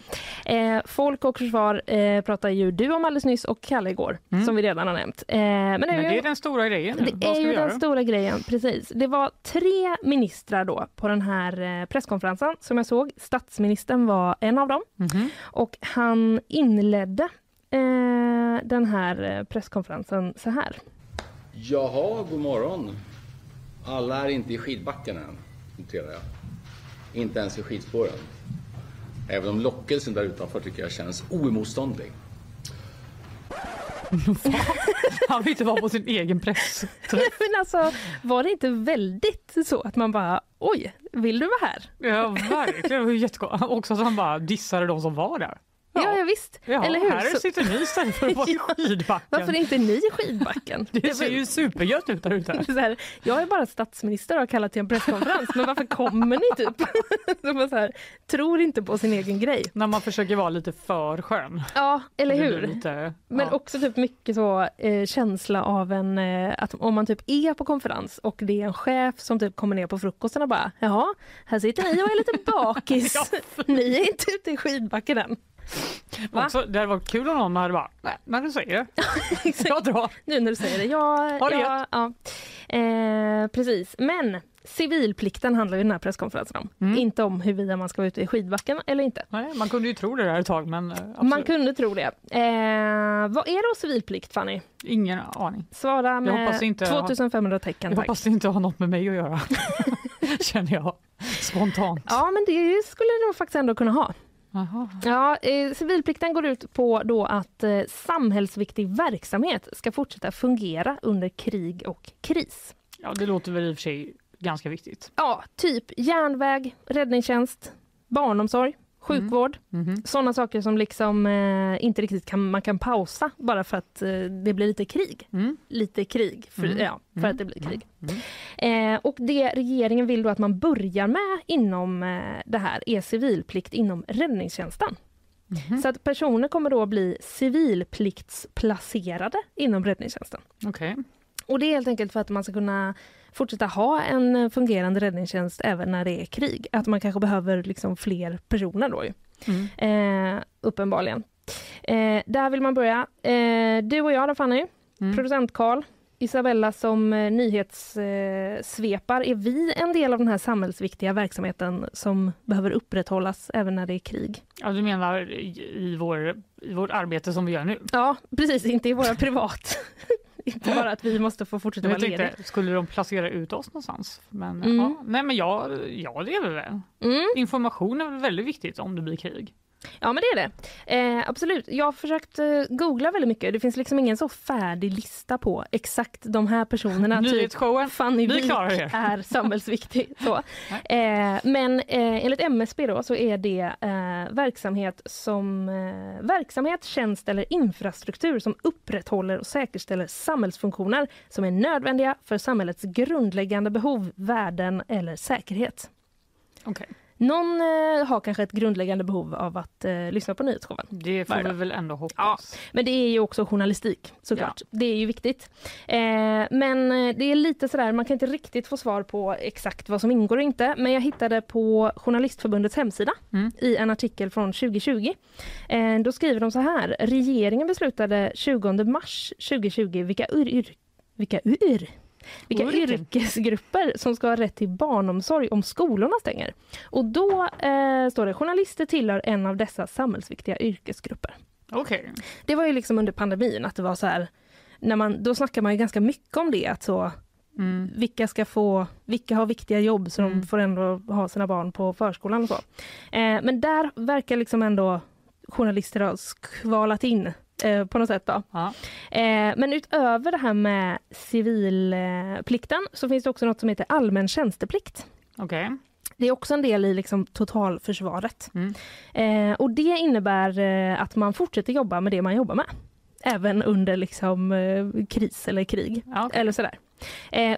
Eh, Folk och Försvar eh, pratar ju du om alldeles nyss och Kalle igår, som vi redan har nämnt. Eh, men Men det är den stora grejen nu. det är ju den stora grejen, precis. Det var tre ministrar då på den här eh, presskonferensen som jag såg. Statsministern var en av dem Mhm. och han inledde eh, den här presskonferensen så här. Jaha, god morgon. Alla är inte i skidbacken än, noterar jag. Inte ens i skidspåren. Även om lockelsen där utanför tycker jag känns oemotståndlig. Han vill inte vara på sin egen press. Men alltså, var det inte väldigt så att man bara oj, vill du vara här? Ja, verkligen. Jättegott. Också att han bara dissade de som var där. Ja, ja visst. Ja, Eller hur? här Så- sitter ni istället för att vara i skidbacken. Varför är inte ni i skidbacken? Det ser ju supergött ut där ute. Så här, jag är bara statsminister och har kallat till en presskonferens, men varför kommer ni typ? Så man så här, tror inte på sin egen grej. När man försöker vara lite för skön. Ja, eller hur? Lite, Men ja. också typ mycket så eh, känsla av en, eh, att om man typ är på konferens och det är en chef som typ kommer ner på frukosten och bara jaha, här sitter ni och är lite bakis. ni är inte ute i skidbacken än. Va? Också, det hade varit kul om någon hade bara, nej, när du säger det. Jag drar. Nu när du säger det. Ja, Har du ja. Eh, precis. Men civilplikten handlar ju den här presskonferensen om. Mm. Inte om huruvida man ska vara ute i skidbacken eller inte. Nej, man kunde ju tro det där ett tag men eh, absolut. Man kunde tro det. Eh, vad är då civilplikt Fanny? Ingen aning. Svara Jag med inte har- 2500 tecken Jag tack. hoppas det inte har något med mig att göra. Känner jag spontant. Ja, men det skulle det nog faktiskt ändå kunna ha. Aha. Ja, eh, civilplikten går ut på då att eh, samhällsviktig verksamhet ska fortsätta fungera under krig och kris. Ja, det låter väl i och för sig ganska viktigt. Ja, typ järnväg, räddningstjänst, barnomsorg, sjukvård. Mhm. Sådana saker som liksom eh, inte riktigt kan, man kan pausa bara för att eh, det blir lite krig. Lite krig, för, Mm. ja, för att det blir krig. Eh, och det regeringen vill då att man börjar med inom eh, det här är civilplikt inom räddningstjänsten. Så att personer kommer då bli civilpliktsplacerade inom räddningstjänsten. Okej. Och det är helt enkelt för att man ska kunna fortsätta ha en fungerande räddningstjänst även när det är krig. Att man kanske behöver liksom fler personer då ju. Eh, uppenbarligen. Eh, där vill man börja. Eh, du och jag då Fanny, producent Karl, Isabella, som eh, nyhetssvepar, är vi en del av den här samhällsviktiga verksamheten som behöver upprätthållas även när det är krig? Ja, du menar i, i, vår, i vårt arbete som vi gör nu? Ja, precis. Inte i våra privat. inte bara att vi måste få fortsätta vara lediga. Skulle de placera ut oss någonstans? Men, Mm. ja, nej, men jag, ja, det är väl. Mm. Information är väl väldigt viktigt om det blir krig. Ja, men det är det. Eh, absolut. Jag har försökt eh, googla väldigt mycket. Det finns liksom ingen så färdig lista på exakt de här personerna. Nyhetsshowen. Typ Fanny Vi klarar det. är samhällsviktig. Så. Eh, men eh, enligt MSB då, så är det eh, verksamhet som eh, verksamhet, tjänst eller infrastruktur som upprätthåller och säkerställer samhällsfunktioner som är nödvändiga för samhällets grundläggande behov, värden eller säkerhet. Okej. Någon eh, har kanske ett grundläggande behov av att eh, lyssna på nyhetsshowen. Det får vi väl ändå hoppas. Ja, men det är ju också journalistik såklart. Det är ju viktigt. Eh, men eh, det är lite sådär, man kan inte riktigt få svar på exakt vad som ingår och inte. Men jag hittade på Journalistförbundets hemsida Mm. i en artikel från 2020. Eh, då skriver de så här. Regeringen beslutade 20 mars 2020 vilka ur, vilka ur, vilka Yrken. yrkesgrupper som ska ha rätt till barnomsorg om skolorna stänger. Och då eh, står det journalister tillhör en av dessa samhällsviktiga yrkesgrupper. Okej. Det var ju liksom under pandemin att det var så här, när man, då snackar man ju ganska mycket om det, att så, Mm. vilka ska få, vilka har viktiga jobb så Mm. de får ändå ha sina barn på förskolan och så. Eh, men där verkar liksom ändå journalister ha skvalat in eh, på något sätt då. Ja. Eh, men utöver det här med civilplikten så finns det också något som heter allmän tjänsteplikt. Okej. Det är också en del i liksom totalförsvaret. Mm. Eh, och det innebär att man fortsätter jobba med det man jobbar med. Även under liksom, kris eller krig. Ja, okej. Eller sådär.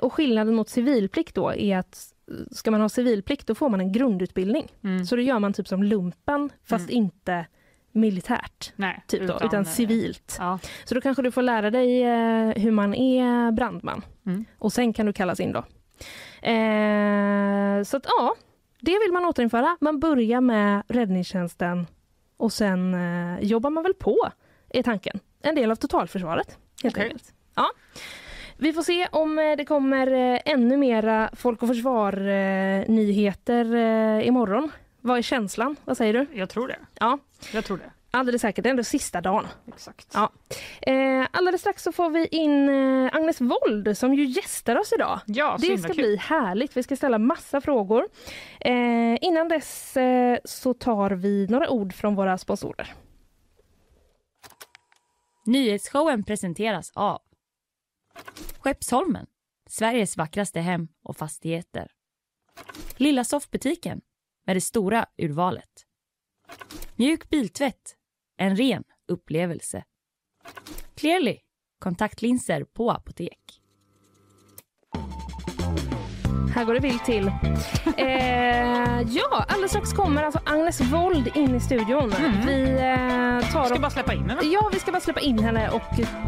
Och skillnaden mot civilplikt då är att ska man ha civilplikt då får man en grundutbildning. Mm. Så då gör man typ som lumpen fast inte militärt. Nej, Typ då, utan, utan, eh, civilt. Ja. Så då kanske du får lära dig eh, hur man är brandman. Mm. Och sen kan du kallas in då. Eh, så att ja, det vill man återinföra. Man börjar med räddningstjänsten och sen eh, jobbar man väl på, är tanken. En del av totalförsvaret, helt Okej. enkelt. Ja. Vi får se om eh, det kommer ännu mera Folk och Försvar-nyheter imorgon. Vad är känslan? Vad säger du? Jag tror det. Ja, Jag tror det. alldeles säkert. Det är ändå sista dagen. Exakt. Ja. Eh, alldeles strax så får vi in eh, Agnes Wold som ju gästar oss idag. Ja, det ska kul. bli härligt. Vi ska ställa massa frågor. Eh, innan dess eh, så tar vi några ord från våra sponsorer. Nyhetsshowen presenteras av Skeppsholmen, Sveriges vackraste hem och fastigheter. Lilla soffbutiken med det stora urvalet. Mjuk biltvätt, en ren upplevelse. Clearly, kontaktlinser på apotek. Här går det vilt till. Eh, ja, alldeles strax kommer alltså Agnes Wold in i studion. Vi eh, tar Ska och- bara släppa in henne. Ja, vi ska bara släppa in henne och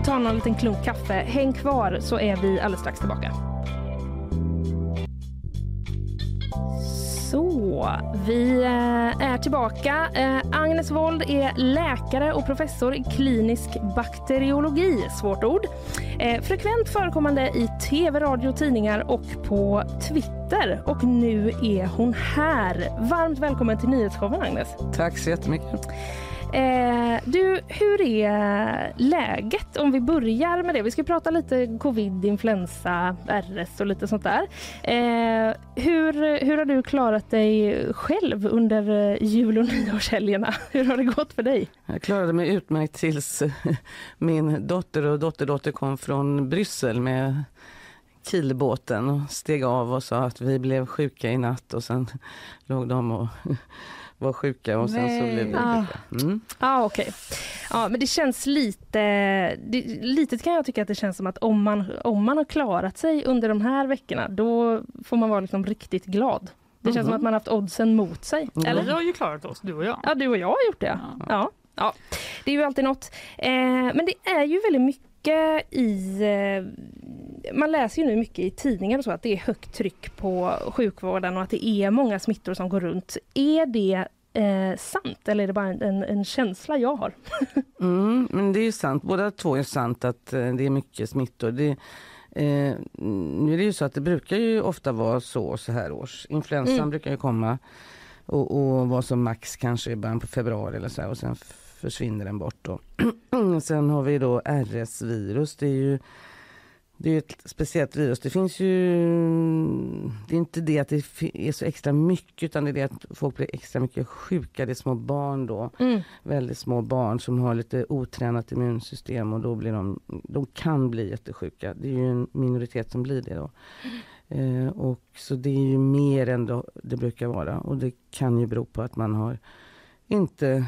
ta någon liten klunk kaffe. Häng kvar så är vi alldeles strax tillbaka. Så, vi eh, är tillbaka. Eh, Agnes Wold är läkare och professor i klinisk bakteriologi, svårt ord. Eh, frekvent förekommande i tv, radio, tidningar och på Twitter. Och nu är hon här. Varmt välkommen till Nyhetsshowen, Agnes. Tack så jättemycket. Eh, du, hur är läget? Om vi börjar med det. Vi ska prata lite covid, influensa, RS och lite sånt där. Eh, hur, hur har du klarat dig själv under jul och nyårshelgerna? Hur har det gått för dig? Jag klarade mig utmärkt tills min dotter och dotterdotter kom från Bryssel med Kielbåten och steg av och sa att vi blev sjuka i natt och sen låg de och var sjuka och sen så Nej. blev vi Ah. sjuka. Mm. Ja, okej. Ja, men det känns lite... Det, lite kan jag tycka att det känns som att om man, om man har klarat sig under de här veckorna, då får man vara liksom riktigt glad. Det känns Mhm. som att man har haft oddsen mot sig. Eller? Vi har ju klarat oss, du och jag. Ja, du och jag har gjort det. Ja. Ja. Det är ju alltid något. Eh, men det är ju väldigt mycket i... Eh, man läser ju nu mycket i tidningar och så att det är högt tryck på sjukvården och att det är många smittor som går runt. Är det eh, sant eller är det bara en, en, känsla jag har? Mm, men det är ju sant, båda två är sant att eh, det är mycket smittor. Det, Eh, nu är det ju så att det brukar ju ofta vara så så här års. Influensan Mm. brukar ju komma och, och vara som max kanske i början på februari eller så här, och sen försvinner den bort då. sen har vi då RS-virus. Det är ju det är ett speciellt virus. Det finns ju... Det är inte det att det är så extra mycket utan det är det att folk blir extra mycket sjuka. Det är små barn då. Mm. Väldigt små barn som har lite otränat immunsystem och då blir de... De kan bli jättesjuka. Det är ju en minoritet som blir det då. Eh, och så det är ju mer än det brukar vara och det kan ju bero på att man har inte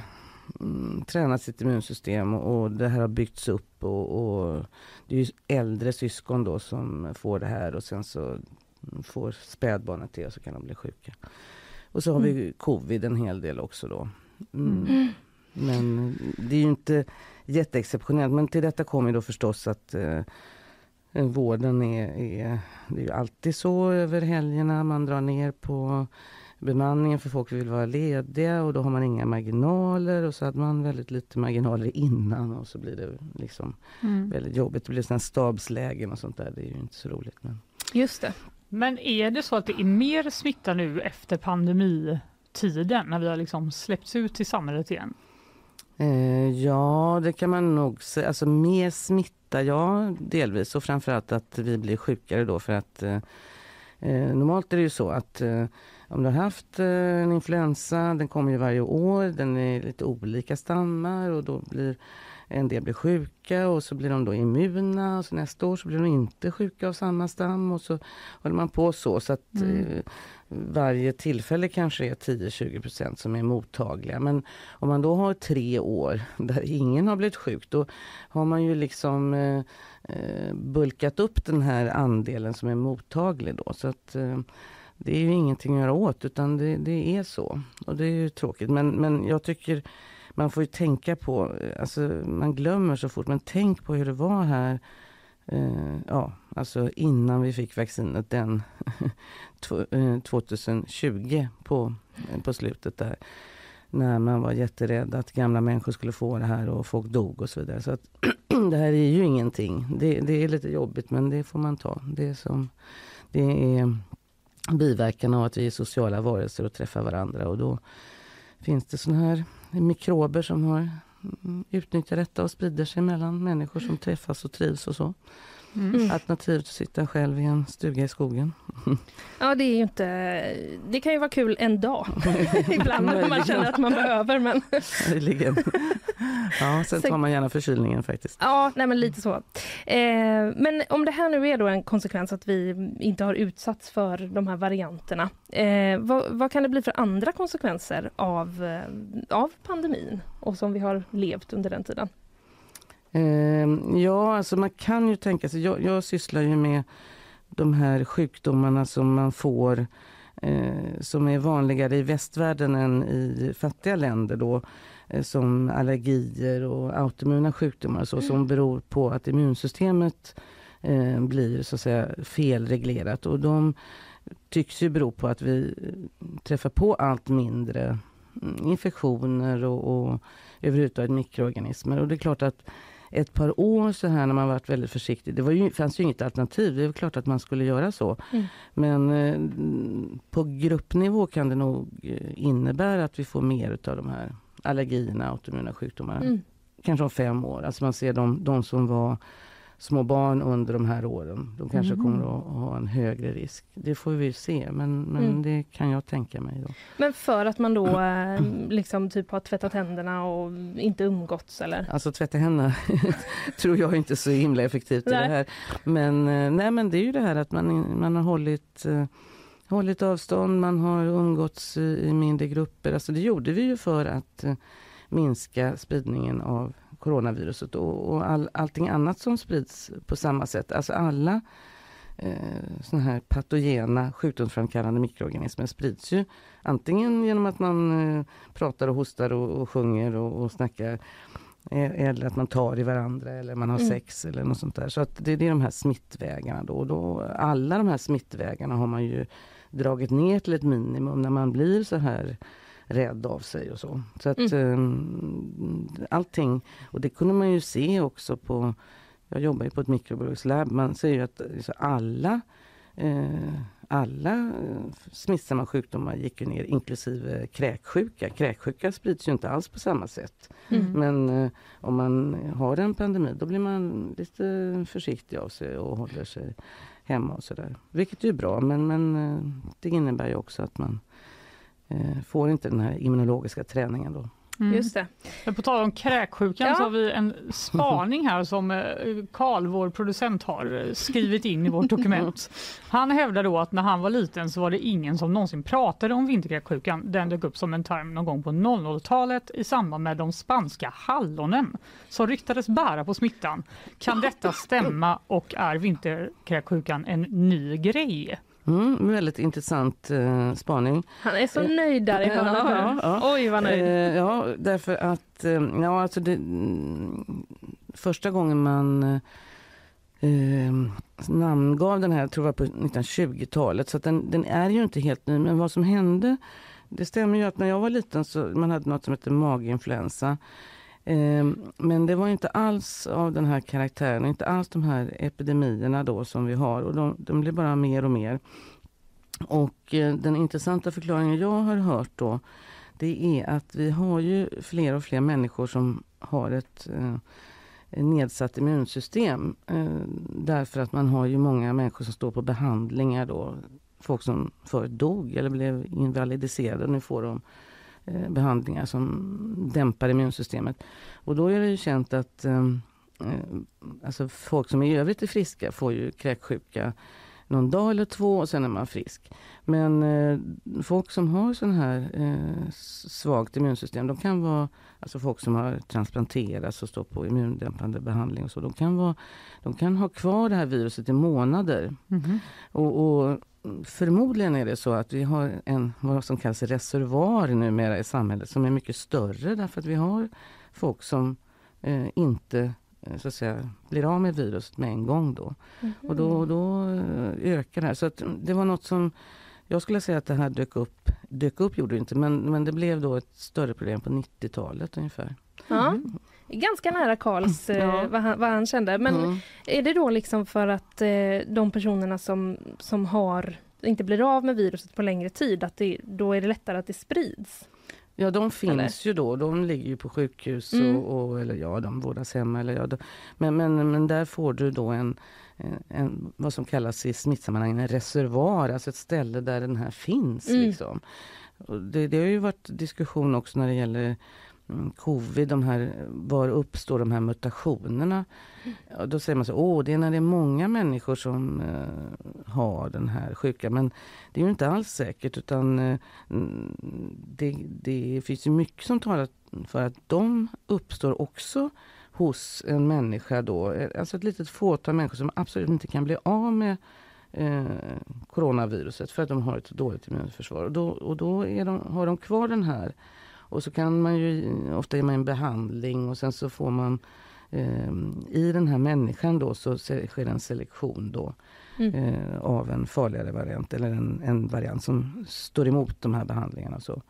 mm, tränat sitt immunsystem och, och det här har byggts upp och, och det är ju äldre syskon då som får det här och sen så får spädbarnet det och så kan de bli sjuka. Och så har vi covid en hel del också då. Mm. Mm. Men det är ju inte jätteexceptionellt men till detta kommer då förstås att eh, vården är, är, det är ju alltid så över helgerna man drar ner på bemanningen för folk vill vara lediga och då har man inga marginaler och så hade man väldigt lite marginaler innan och så blir det liksom Mm. väldigt jobbigt. Det blir sådana stabslägen och sånt där. Det är ju inte så roligt. Men... Just det. Men är det så att det är mer smitta nu efter pandemitiden när vi har liksom släppts ut i samhället igen? Eh, ja, det kan man nog säga. Alltså mer smitta, ja delvis och framförallt att vi blir sjukare då för att eh, eh, normalt är det ju så att eh, om du har haft eh, en influensa, den kommer ju varje år, den är lite olika stammar och då blir en del blir sjuka och så blir de då immuna och så nästa år så blir de inte sjuka av samma stam och så håller man på så. så att Mm. eh, varje tillfälle kanske är 10-20 procent som är mottagliga. Men om man då har tre år där ingen har blivit sjuk då har man ju liksom eh, eh, bulkat upp den här andelen som är mottaglig då. Så att eh, det är ju ingenting att göra åt utan det, det är så. Och det är ju tråkigt. Men, men jag tycker man får ju tänka på, eh, alltså man glömmer så fort, men tänk på hur det var här eh, ja, alltså innan vi fick vaccinet den 2020 eh, på, eh, på slutet där. När man var jätterädd att gamla människor skulle få det här och folk dog och så vidare. Så att det här är ju ingenting. Det, det är lite jobbigt men det får man ta. Det är som, det är biverkan av att vi är sociala varelser och träffar varandra och då finns det såna här mikrober som har mm, utnyttjat detta och sprider sig mellan människor som träffas och trivs och så. Mm. Alternativt att sitta själv i en stuga i skogen. Ja, det är ju inte... Det kan ju vara kul en dag ibland när man känner att man behöver, men Möjligen. Ja, sen Sen- tar man gärna förkylningen faktiskt. ja, nej men lite så. Eh, men om det här nu är då en konsekvens att vi inte har utsatts för de här varianterna, eh, vad, vad kan det bli för andra konsekvenser av, eh, av pandemin och som vi har levt under den tiden? Eh, ja, alltså man kan ju tänka sig, jag, jag sysslar ju med de här sjukdomarna som man får eh, som är vanligare i västvärlden än i fattiga länder då eh, som allergier och autoimmuna sjukdomar så, som beror på att immunsystemet eh, blir så att säga felreglerat. Och de tycks ju bero på att vi eh, träffar på allt mindre mm, infektioner och, och överhuvudtaget mikroorganismer. Och det är klart att ett par år så här när man varit väldigt försiktig. Det var ju, fanns ju inget alternativ. Det är klart att man skulle göra så. Mm. Men eh, på gruppnivå kan det nog eh, innebära att vi får mer av de här allergierna, autoimmuna sjukdomarna. Mm. Kanske om fem år. Alltså man ser de, de som var små barn under de här åren. De kanske Mhm. kommer att ha en högre risk. Det får vi se, men, men Mm. det kan jag tänka mig. Då. Men för att man då eh, liksom typ har tvättat händerna och inte umgåtts eller? Alltså tvätta händerna tror jag inte är så himla effektivt i Nej. det här. Men, eh, nej, men det är ju det här att man, man har hållit, eh, hållit avstånd, man har umgåtts i, mindre grupper. Alltså det gjorde vi ju för att minska spridningen av coronaviruset och, och all, allting annat som sprids på samma sätt. Alltså alla eh, såna här patogena sjukdomsframkallande mikroorganismer sprids ju antingen genom att man eh, pratar och hostar och, och sjunger och, och snackar eh, eller att man tar i varandra eller man har Mm. sex eller något sånt där. Så att det, det är de här smittvägarna då. Och då. Alla de här smittvägarna har man ju dragit ner till ett minimum när man blir så här rädd av sig och så. Så att Mm. eh, allting, och det kunde man ju se också på jag jobbar ju på ett mikrobiologslab, man säger ju att alla eh, alla eh, smittsamma sjukdomar gick ju ner, inklusive kräksjuka. Kräksjuka sprids ju inte alls på samma sätt. Mm. Men eh, om man har en pandemi, då blir man lite försiktig av sig och håller sig hemma och sådär. Vilket är bra, men, men det innebär ju också att man får inte den här immunologiska träningen då. Mm. Just det. Men på tal om kräksjukan Ja. så har vi en spaning här som eh, Karl, vår producent, har eh, skrivit in i vårt dokument. Han hävdar då att när han var liten så var det ingen som någonsin pratade om vinterkräksjukan. Den dök upp som en term någon gång på 00-talet i samband med de spanska hallonen som ryktades bära på smittan. Kan detta stämma och är vinterkräksjukan en ny grej? Mm, väldigt intressant eh, spaning. Han är så nöjd där i hörnet. Oj, vad nöjd. Eh, ja, därför att eh, ja, alltså det, mm, första gången man eh, eh, namngav den här, jag tror det var på 1920-talet, så den, den är ju inte helt ny. Men vad som hände, det stämmer ju att när jag var liten så man hade något som heter maginfluensa. Ehm, men det var inte alls av den här karaktären, inte alls de här epidemierna då som vi har och de, de blir bara mer och mer. Och eh, den intressanta förklaringen jag har hört då det är att vi har ju fler och fler människor som har ett eh, nedsatt immunsystem. Eh, därför att man har ju många människor som står på behandlingar då. Folk som förut dog eller blev invalidiserade. Nu får de eh, behandlingar som dämpar immunsystemet. Och då är det ju känt att eh, eh, alltså folk som i övrigt är friska får ju kräksjuka någon dag eller två och sen är man frisk. Men eh, folk som har sån här eh, svagt immunsystem, de kan vara alltså folk som har transplanterats och står på immundämpande behandling och så, de kan, vara, de kan ha kvar det här viruset i månader. Mhm. Och, och förmodligen är det så att vi har en vad som kallas reservoar numera i samhället som är mycket större därför att vi har folk som eh, inte eh, så att säga, blir av med viruset med en gång då. Och då, då eh, ökar det här. Så att det var något som jag skulle säga att det här dök upp, dök upp gjorde det inte, men, men det blev då ett större problem på 90-talet ungefär. Ja. Ganska nära Karls, eh, Ja. vad, han, vad han kände. Men Mm. är det då liksom för att eh, de personerna som, som har inte blir av med viruset på längre tid, att det, då är det lättare att det sprids? Ja, de finns Eller? ju då. De ligger ju på sjukhus Mm. och, och, eller ja, de vårdas hemma. Eller ja, de, men, men, men där får du då en, en, vad som kallas i smittsammanhang en reservoar, alltså ett ställe där den här finns. Mm. Liksom. Det, det har ju varit diskussion också när det gäller mm, Mm, covid, de här, var uppstår de här mutationerna? Och då säger man så, åh det är när det är många människor som eh, har den här sjukan. Men det är ju inte alls säkert utan eh, det, det finns ju mycket som talar för att de uppstår också hos en människa då, eh, alltså ett litet fåtal människor som absolut inte kan bli av med eh, coronaviruset för att de har ett dåligt immunförsvar. Och då, och då är de, har de kvar den här och så kan man ju, ofta ge man en behandling och sen så får man eh, i den här människan då så sker en selektion då Mm. eh, av en farligare variant eller en, en variant som står emot de här behandlingarna. Så,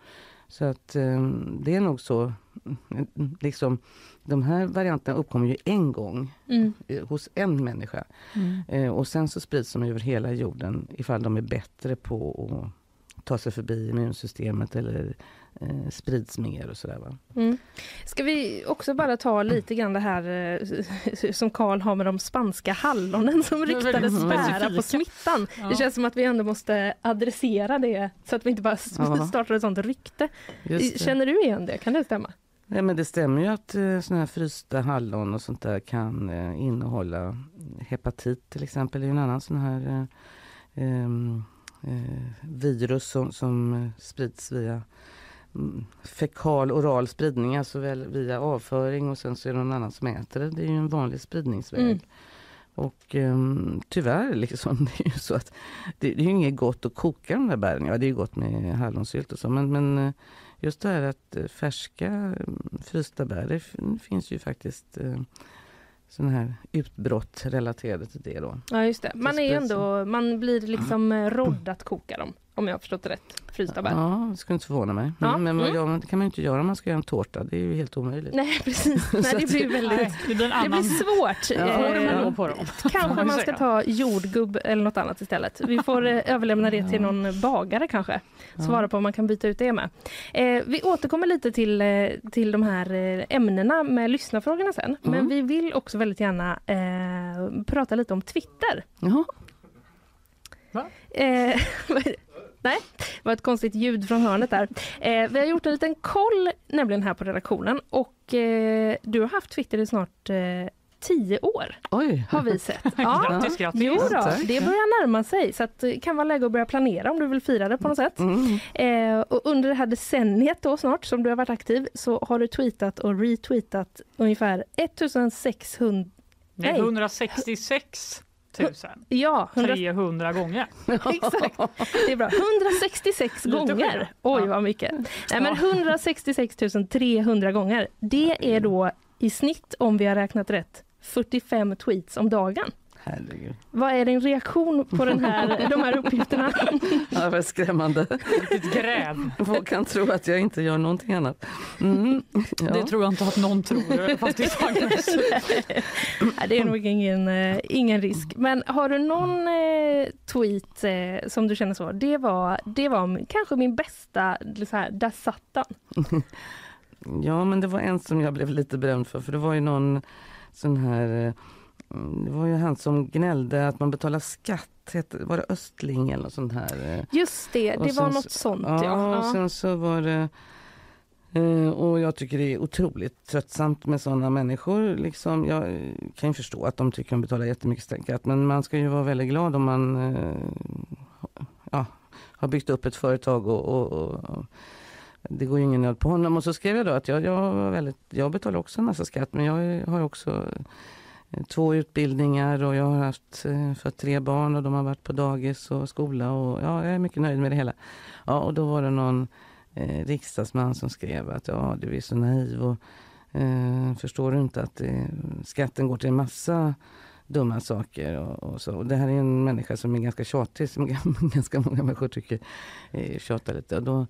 så att eh, det är nog så, liksom de här varianterna uppkommer ju en gång Mm. eh, hos en människa. Mm. Eh, och sen så sprids de över hela jorden ifall de är bättre på att ta sig förbi immunsystemet eller eh, sprids mer och sådär. Va? Mm. Ska vi också bara ta lite grann det här eh, som Karl har med de spanska hallonen som ryktades bära på smittan. Ja. Det känns som att vi ändå måste adressera det så att vi inte bara Ja. startar ett sånt rykte. Känner du igen det? Kan det stämma? Ja, men det stämmer ju att eh, såna här frysta hallon och sånt där kan eh, innehålla hepatit till exempel. Det är en annan sån här eh, ehm, eh, virus som, som sprids via fekal oral spridning, alltså väl via avföring och sen så är det någon annan som äter det. Det är ju en vanlig spridningsväg. Mm. Och ehm, tyvärr, liksom, det är ju så att det, det är inget gott att koka de där bären. Ja, det är ju gott med hallonsylt och så, men, men eh, just det här att eh, färska mm, frysta bär, det finns ju faktiskt eh, sådana här utbrott relaterade till det då. Ja just det. Man, är ändå, man blir liksom rådd att koka dem. Om jag har förstått det rätt. Frysta bär. Ja, det skulle inte förvåna mig. Ja, men vad mm. gör man, det kan man ju inte göra om man ska göra en tårta. Det är ju helt omöjligt. Nej precis, Nej, det blir väldigt... Det blir Det svårt. Ja, Eh, på dem. Kanske man ska ta jordgubb eller något annat istället. Vi får eh, överlämna det till någon bagare kanske. Svara på om man kan byta ut det med. Eh, vi återkommer lite till, till de här ämnena med lyssnarfrågorna sen. Men Mm. vi vill också väldigt gärna eh, prata lite om Twitter. Jaha. Va? Eh? Nej, det var ett konstigt ljud från hörnet där. Eh, vi har gjort en liten koll nämligen här på redaktionen och eh, du har haft Twitter i snart eh, tio år Oj. har vi sett. Grattis, grattis. Jo då, det börjar närma sig så att det kan vara läge att börja planera om du vill fira det på något sätt. Mm. Eh, och under det här decenniet då snart som du har varit aktiv så har du tweetat och retweetat ungefär 1600 Det är Nej. 166 000. Ja, 100, 300 gånger. exakt. Det är bra. 166 Lite gånger. Oj vad mycket. Nej, men 166 300 gånger. Det är då i snitt om vi har räknat rätt 45 tweets om dagen. Herregud. Vad är din reaktion på den här, de här uppgifterna? Ja, det var skrämmande. Ett gräv. Folk kan tro att jag inte gör någonting annat. Mm. Ja. Det tror jag inte att någon tror. Nej, det är nog ingen, eh, ingen risk. Men har du någon eh, tweet eh, som du känner så, det var, det var kanske min bästa, så här, där satt den. Ja, men det var en som jag blev lite berömd för, för det var ju någon sån här... Det var ju han som gnällde att man betalar skatt. Var det Östling eller något sånt här? Just det, Och det var något så- sånt. Ja, Ja, och sen så var det... eh, Och jag tycker det är otroligt tröttsamt med sådana människor. Liksom, jag kan ju förstå att de tycker de betalar jättemycket skatt, men man ska ju vara väldigt glad om man eh, ja, har byggt upp ett företag och, och, och det går ju ingen nöd på honom. Och så skrev jag då att jag, jag, var väldigt, jag betalar också en massa skatt, men jag har också Eh, två utbildningar och jag har haft eh, för tre barn och de har varit på dagis och skola och ja, jag är mycket nöjd med det hela. Ja, och då var det någon eh, riksdagsman som skrev att ja, du är så naiv och eh, förstår du inte att eh, skatten går till en massa dumma saker och, och så. Och det här är en människa som är ganska tjatig, som ganska många människor tycker eh, tjatar lite. Och då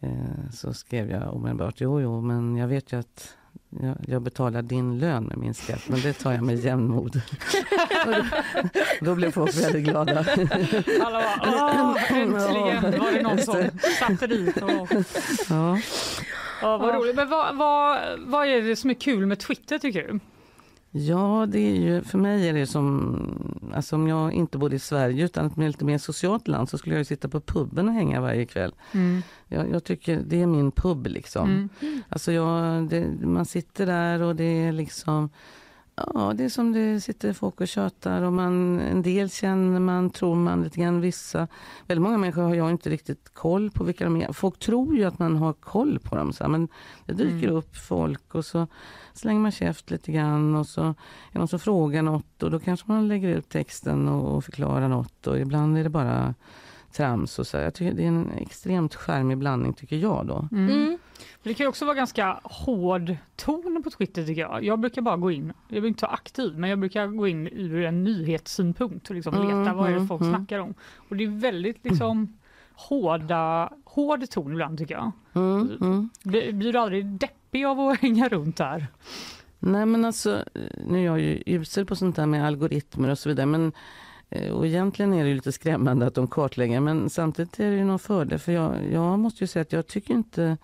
eh, så skrev jag omedelbart, jo, jo, men jag vet ju att jag, jag betalar din lön med min skatt, men det tar jag med jämnmod. Då, då blev folk väldigt glada. Alla bara, "Åh, äntligen var det någon som satte dit. Och, Ja. ja, vad roligt. Men vad, vad, vad är det som är kul med Twitter tycker du? Ja, det är ju, för mig är det som, alltså om jag inte bodde i Sverige utan ett lite mer socialt land så skulle jag ju sitta på puben och hänga varje kväll. Jag, jag tycker det är min pub liksom. Mm. Alltså jag, det, man sitter där och det är liksom Ja, det är som det sitter folk och tjatar och man, en del känner man, tror man lite grann, vissa. Väldigt många människor har jag inte riktigt koll på vilka de är. Folk tror ju att man har koll på dem, så här, men det dyker Mm. upp folk och så slänger man käft lite grann och så är någon som frågar något och då kanske man lägger ut texten och, och förklarar något och ibland är det bara trams och så. här. Jag tycker det är en extremt charmig blandning tycker jag då. Mm. Det kan ju också vara ganska hård ton på Twitter tycker jag. Jag brukar bara gå in, jag behöver inte vara aktiv, men jag brukar gå in ur en nyhetssynpunkt och liksom Mm, leta vad är det mm, folk mm. snackar om. Och det är väldigt liksom hårda, hård ton ibland tycker jag. Mm, mm. Blir, du aldrig deppig av att hänga runt där? Nej men alltså, nu är jag ju usel på sånt där med algoritmer och så vidare. Men, eh, och egentligen är det lite skrämmande att de kartlägger. Men samtidigt är det ju någon fördel. För jag, jag måste ju säga att jag tycker inte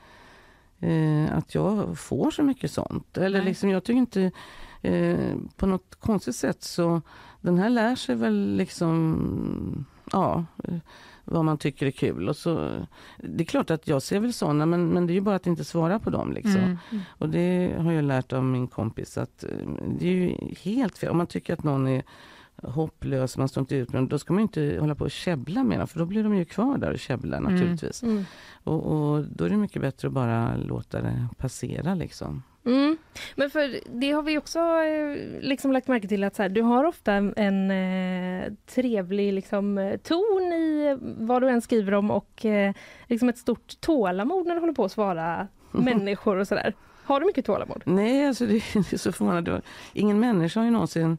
eh, att jag får så mycket sånt. Eller Nej. liksom, jag tycker inte eh, på något konstigt sätt så den här lär sig väl liksom, ja, vad man tycker är kul. Och så, det är klart att jag ser väl såna, men, men det är ju bara att inte svara på dem. Liksom. Mm. Och det har jag lärt av min kompis att eh, det är ju helt fel. Om man tycker att någon är hopplös, man står inte ut med dem, då ska man ju inte hålla på och käbbla med dem, för då blir de ju kvar där och käbblar Mm. naturligtvis. Mm. Och, och då är det mycket bättre att bara låta det passera liksom. Mm. Men för det har vi också eh, liksom lagt märke till att så här, du har ofta en, eh, trevlig liksom, eh, ton i vad du än skriver om och eh, liksom ett stort tålamod när du håller på att svara människor och sådär. Har du mycket tålamod? Nej, alltså det, det är så förvånande. Ingen människa har ju någonsin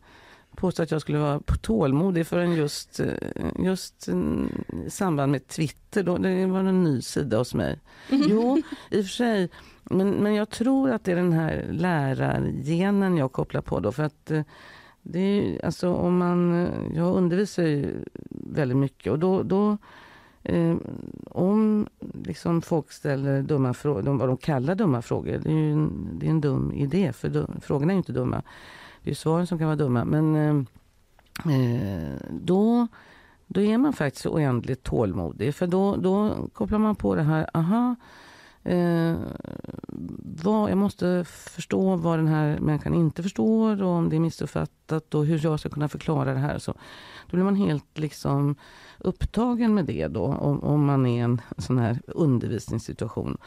påstå att jag skulle vara tålmodig förrän just, eh, just mm, i samband med Twitter. Då, det var en ny sida hos mig. Jo, i och för sig. Men, men jag tror att det är den här lärargenen jag kopplar på då. För att eh, det är, alltså om man, jag undervisar ju väldigt mycket och då, då eh, om liksom folk ställer dumma frågor, vad de kallar dumma frågor, det är ju en, det är en dum idé för dum, frågorna är inte dumma. Det är svaren som kan vara dumma. Men eh, eh, då, då är man faktiskt oändligt tålmodig. För då, då kopplar man på det här, aha, eh, vad, jag måste förstå vad den här människan inte förstår och om det är missuppfattat och hur jag ska kunna förklara det här. Så, då blir man helt liksom upptagen med det då, om, om man är i en sån här undervisningssituation.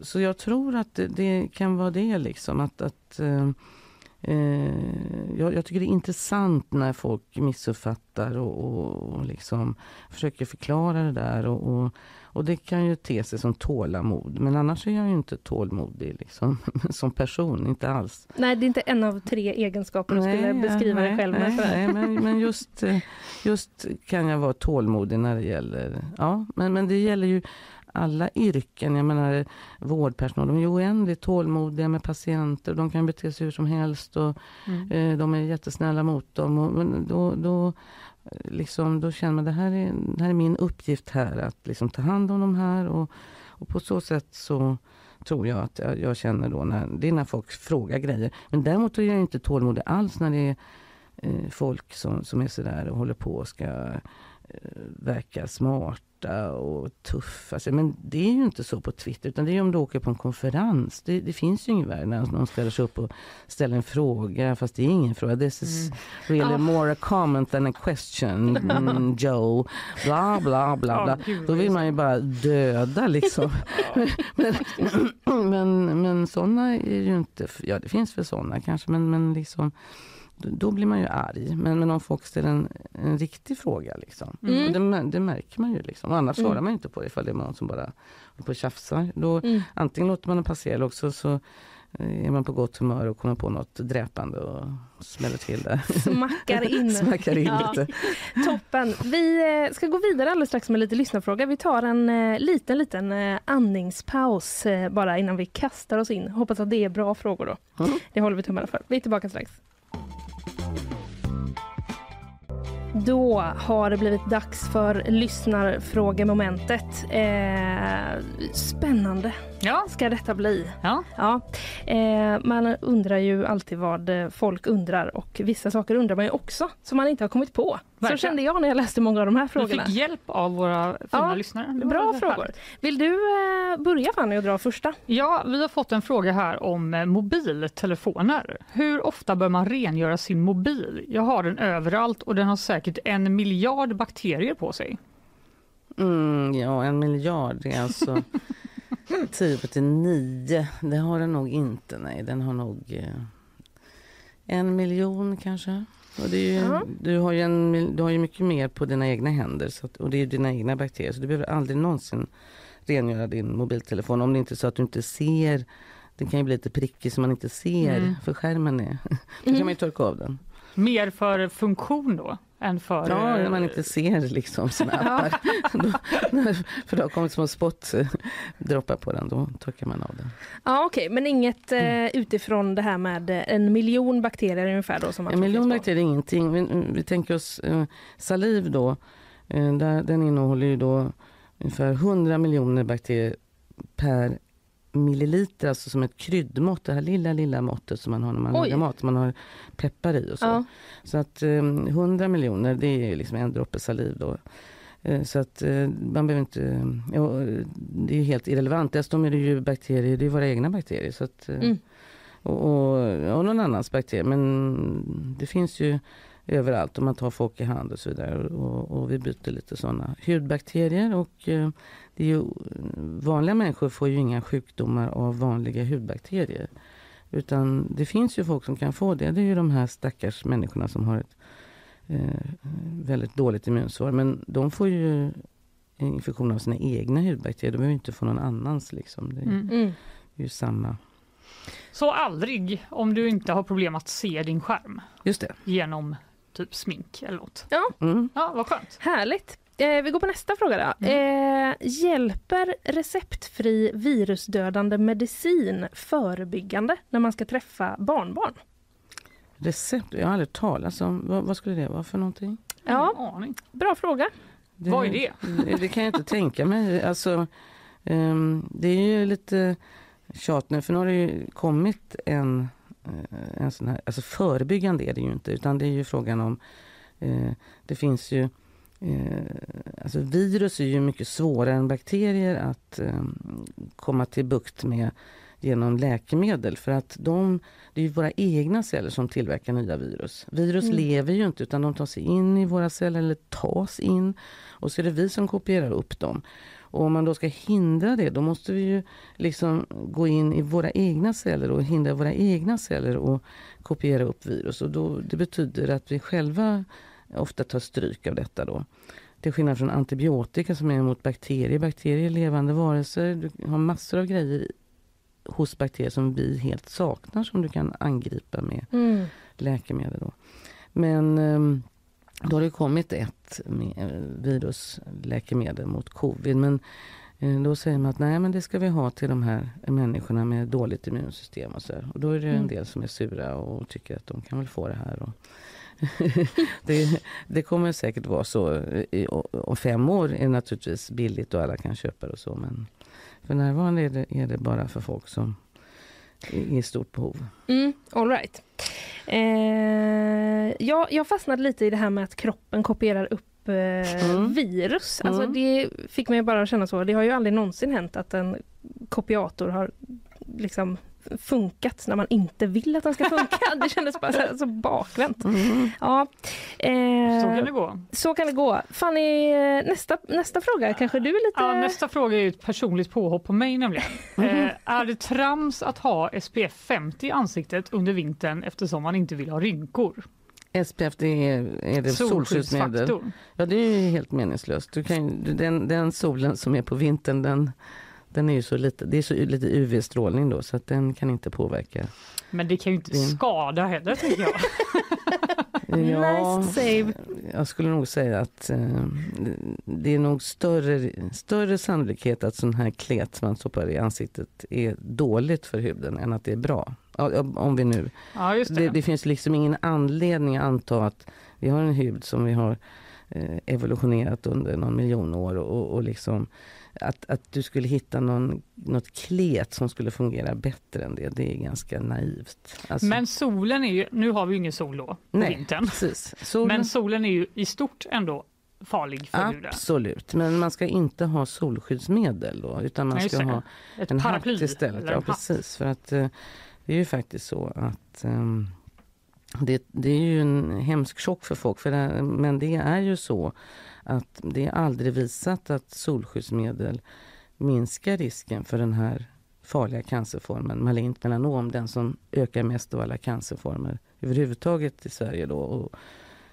Så jag tror att det, det kan vara det liksom, att, att eh, Eh, jag, jag, tycker det är intressant när folk missuppfattar och, och, och liksom försöker förklara det där. Och, och, det kan ju te sig som tålamod. Men annars är jag ju inte tålmodig liksom, som person, inte alls. Nej, det är inte en av tre egenskaper du skulle beskriva nej, dig själv med. Nej, nej men, men just, eh, just kan jag vara tålmodig när det gäller... Ja, men, men det gäller ju alla yrken. Jag menar vårdpersonal, de är oändligt tålmodiga med patienter. De kan bete sig hur som helst och mm. eh, de är jättesnälla mot dem. Och, men då, då, liksom, då känner man att det här är, det här är min uppgift här, att liksom ta hand om de här. Och, och på så sätt så tror jag att jag, jag, känner då när, det är när folk frågar grejer. Men däremot är jag inte tålmodig alls när det är eh, folk som, som är sådär och håller på och ska eh, verka smart smarta och tuffa. Alltså, men det är ju inte så på Twitter, utan det är om du åker på en konferens. Det, det finns ju ingen värld när någon ställer sig upp och ställer en fråga, fast det är ingen fråga. This is mm. really oh. more a comment than a question, mm, Joe. Bla, bla, bla, bla. Oh, Då vill man ju bara döda liksom. men, men, men sådana är ju inte, ja det finns väl sådana kanske, men, men liksom då blir man ju arg. Men, men om folk ställer en, en riktig fråga, liksom, mm. det, det, märker man ju. Liksom. Och annars mm. svarar man inte på det ifall det är någon som bara håller på och tjafsar. Då, mm. Antingen låter man den passera eller också så eh, är man på gott humör och kommer på något dräpande och smäller till det. Smackar in. Smackar in ja. lite. Toppen. Vi eh, ska gå vidare alldeles strax med lite lyssnarfråga. Vi tar en eh, liten, liten andningspaus bara innan vi kastar oss in. Hoppas att det är bra frågor då. Mm. Det håller vi tummarna för. Vi är tillbaka strax. Då har det blivit dags för lyssnarfrågemomentet. Eh, spännande ja. ska detta bli. Ja. Ja. Eh, man undrar ju alltid vad folk undrar och vissa saker undrar man ju också som man inte har kommit på. Verkligen. Så kände jag när jag läste många av de här frågorna. Du fick hjälp av våra fina ja, lyssnare. Bra frågor. Vill du eh, börja Fanny och dra första? Ja, vi har fått en fråga här om eh, mobiltelefoner. Hur ofta bör man rengöra sin mobil? Jag har den överallt och den har säkert en miljard bakterier på sig. Mm, ja, en miljard, det är alltså 10 på till 9. Det har den nog inte, nej. Den har nog eh, en miljon kanske. Och det ju, ja. du, har ju en, du har ju mycket mer på dina egna händer så att, och det är dina egna bakterier. Så du behöver aldrig någonsin rengöra din mobiltelefon om det inte är så att du inte ser. Den kan ju bli lite prickig så man inte ser mm. för skärmen är. Då kan mm. man ju torka av den. Mer för funktion då? Än för... Ja, när man inte ser liksom appar. då, för det har kommit små spottdroppar på den, då torkar man av den. Ja, Okej, okay. men inget eh, utifrån det här med en miljon bakterier ungefär? Då, som en miljon bakterier är ingenting. Vi, vi tänker oss eh, saliv då. Eh, där, den innehåller ju då ungefär 100 miljoner bakterier per milliliter, alltså som ett kryddmått, det här lilla, lilla måttet som man har när man Oj. lagar mat, man har peppar i och så. Ja. Så att eh, 100 miljoner, det är liksom en droppe saliv då. Eh, så att eh, man behöver inte, ja, det är helt irrelevant. Dessutom är det ju bakterier, det är våra egna bakterier. Så att, eh, mm. och, och, och någon annans bakterier, men det finns ju överallt och man tar folk i hand och så vidare. Och, och vi byter lite sådana hudbakterier och eh, det är ju, vanliga människor får ju inga sjukdomar av vanliga hudbakterier. Utan det finns ju folk som kan få det. Det är ju de här stackars människorna som har ett eh, väldigt dåligt immunsvar. Men de får ju infektion av sina egna hudbakterier. De behöver inte få någon annans. Liksom. Det är, mm. mm. ju samma. Så aldrig om du inte har problem att se din skärm? Just det. Genom typ smink eller något. Ja, Mm. Ja, vad skönt. härligt. Eh, vi går på nästa fråga då. Eh, hjälper receptfri virusdödande medicin förebyggande när man ska träffa barnbarn? Recept? Jag har aldrig talat om. Vad, vad skulle det vara för någonting? Ja, aning. bra fråga. Vad är det? Det, det kan jag inte tänka mig. Alltså, ehm, det är ju lite tjat nu, för nu har det ju kommit en, eh, en sån här, alltså förebyggande är det ju inte, utan det är ju frågan om, eh, det finns ju alltså virus är ju mycket svårare än bakterier att eh, komma till bukt med genom läkemedel. För att de, det är ju våra egna celler som tillverkar nya virus. Virus Mm. lever ju inte utan de tar sig in i våra celler eller tas in och så är det vi som kopierar upp dem. Och om man då ska hindra det, då måste vi ju liksom gå in i våra egna celler och hindra våra egna celler och kopiera upp virus. Och då, det betyder att vi själva ofta tar stryk av detta då. Till skillnad från antibiotika som är mot bakterier. Bakterier är levande varelser. Du har massor av grejer hos bakterier som vi helt saknar som du kan angripa med Mm. läkemedel. Då. Men ehm, då har det kommit ett eh, virusläkemedel mot covid. Men eh, då säger man att nej men det ska vi ha till de här människorna med dåligt immunsystem. Och, så här. och då är det en Mm. del som är sura och tycker att de kan väl få det här. Och det, det kommer säkert vara så. Om fem år är det naturligtvis billigt och alla kan köpa det och så. Men för närvarande är det, är det bara för folk som är i stort behov. Mm, all right. Eh, jag, jag fastnade lite i det här med att kroppen kopierar upp eh, Mm. virus. Alltså Mm. Det fick mig bara att känna så. Det har ju aldrig någonsin hänt att en kopiator har liksom funkat när man inte vill att den ska funka. Det kändes bara så, här, så bakvänt. Mm. Ja, eh, Så kan det gå. Så kan det gå. Fanny, eh, nästa, nästa fråga. Kanske du är lite... Ja, nästa fråga är ett personligt påhopp på mig nämligen. Eh, är det trams att ha SPF 50 i ansiktet under vintern eftersom man inte vill ha rynkor? SPF det är, är det solskyddsmedel. Solskyddsfaktor. Ja det är ju helt meningslöst. Du kan, den, den solen som är på vintern den, den är ju så lite, det är så lite UV-strålning då så att den kan inte påverka. Men det kan ju inte Din- skada heller tycker jag. Ja, Nice save. Jag skulle nog säga att eh, det är nog större, större sannolikhet att sån här klet man stoppar i ansiktet är dåligt för huden än att det är bra. Om vi nu Ja, just det. det, det finns liksom ingen anledning att anta att vi har en hud som vi har eh, evolutionerat under någon miljon år och, och liksom att, att du skulle hitta någon, något klet som skulle fungera bättre än det, det är ganska naivt. Alltså, Men solen är ju, nu har vi ju ingen sol då Nej, vintern. precis. Solen- Men solen är ju i stort ändå farlig för huden. Absolut, men man ska inte ha solskyddsmedel då, utan man Nej, ska ha Ett en paraply hatt istället. Ja, precis. För att eh, det är ju faktiskt så att ehm, det, det är ju en hemsk chock för folk, för det, men det är ju så att det är aldrig visat att solskyddsmedel minskar risken för den här farliga cancerformen, malignt melanom, den som ökar mest av alla cancerformer överhuvudtaget i Sverige då. Och,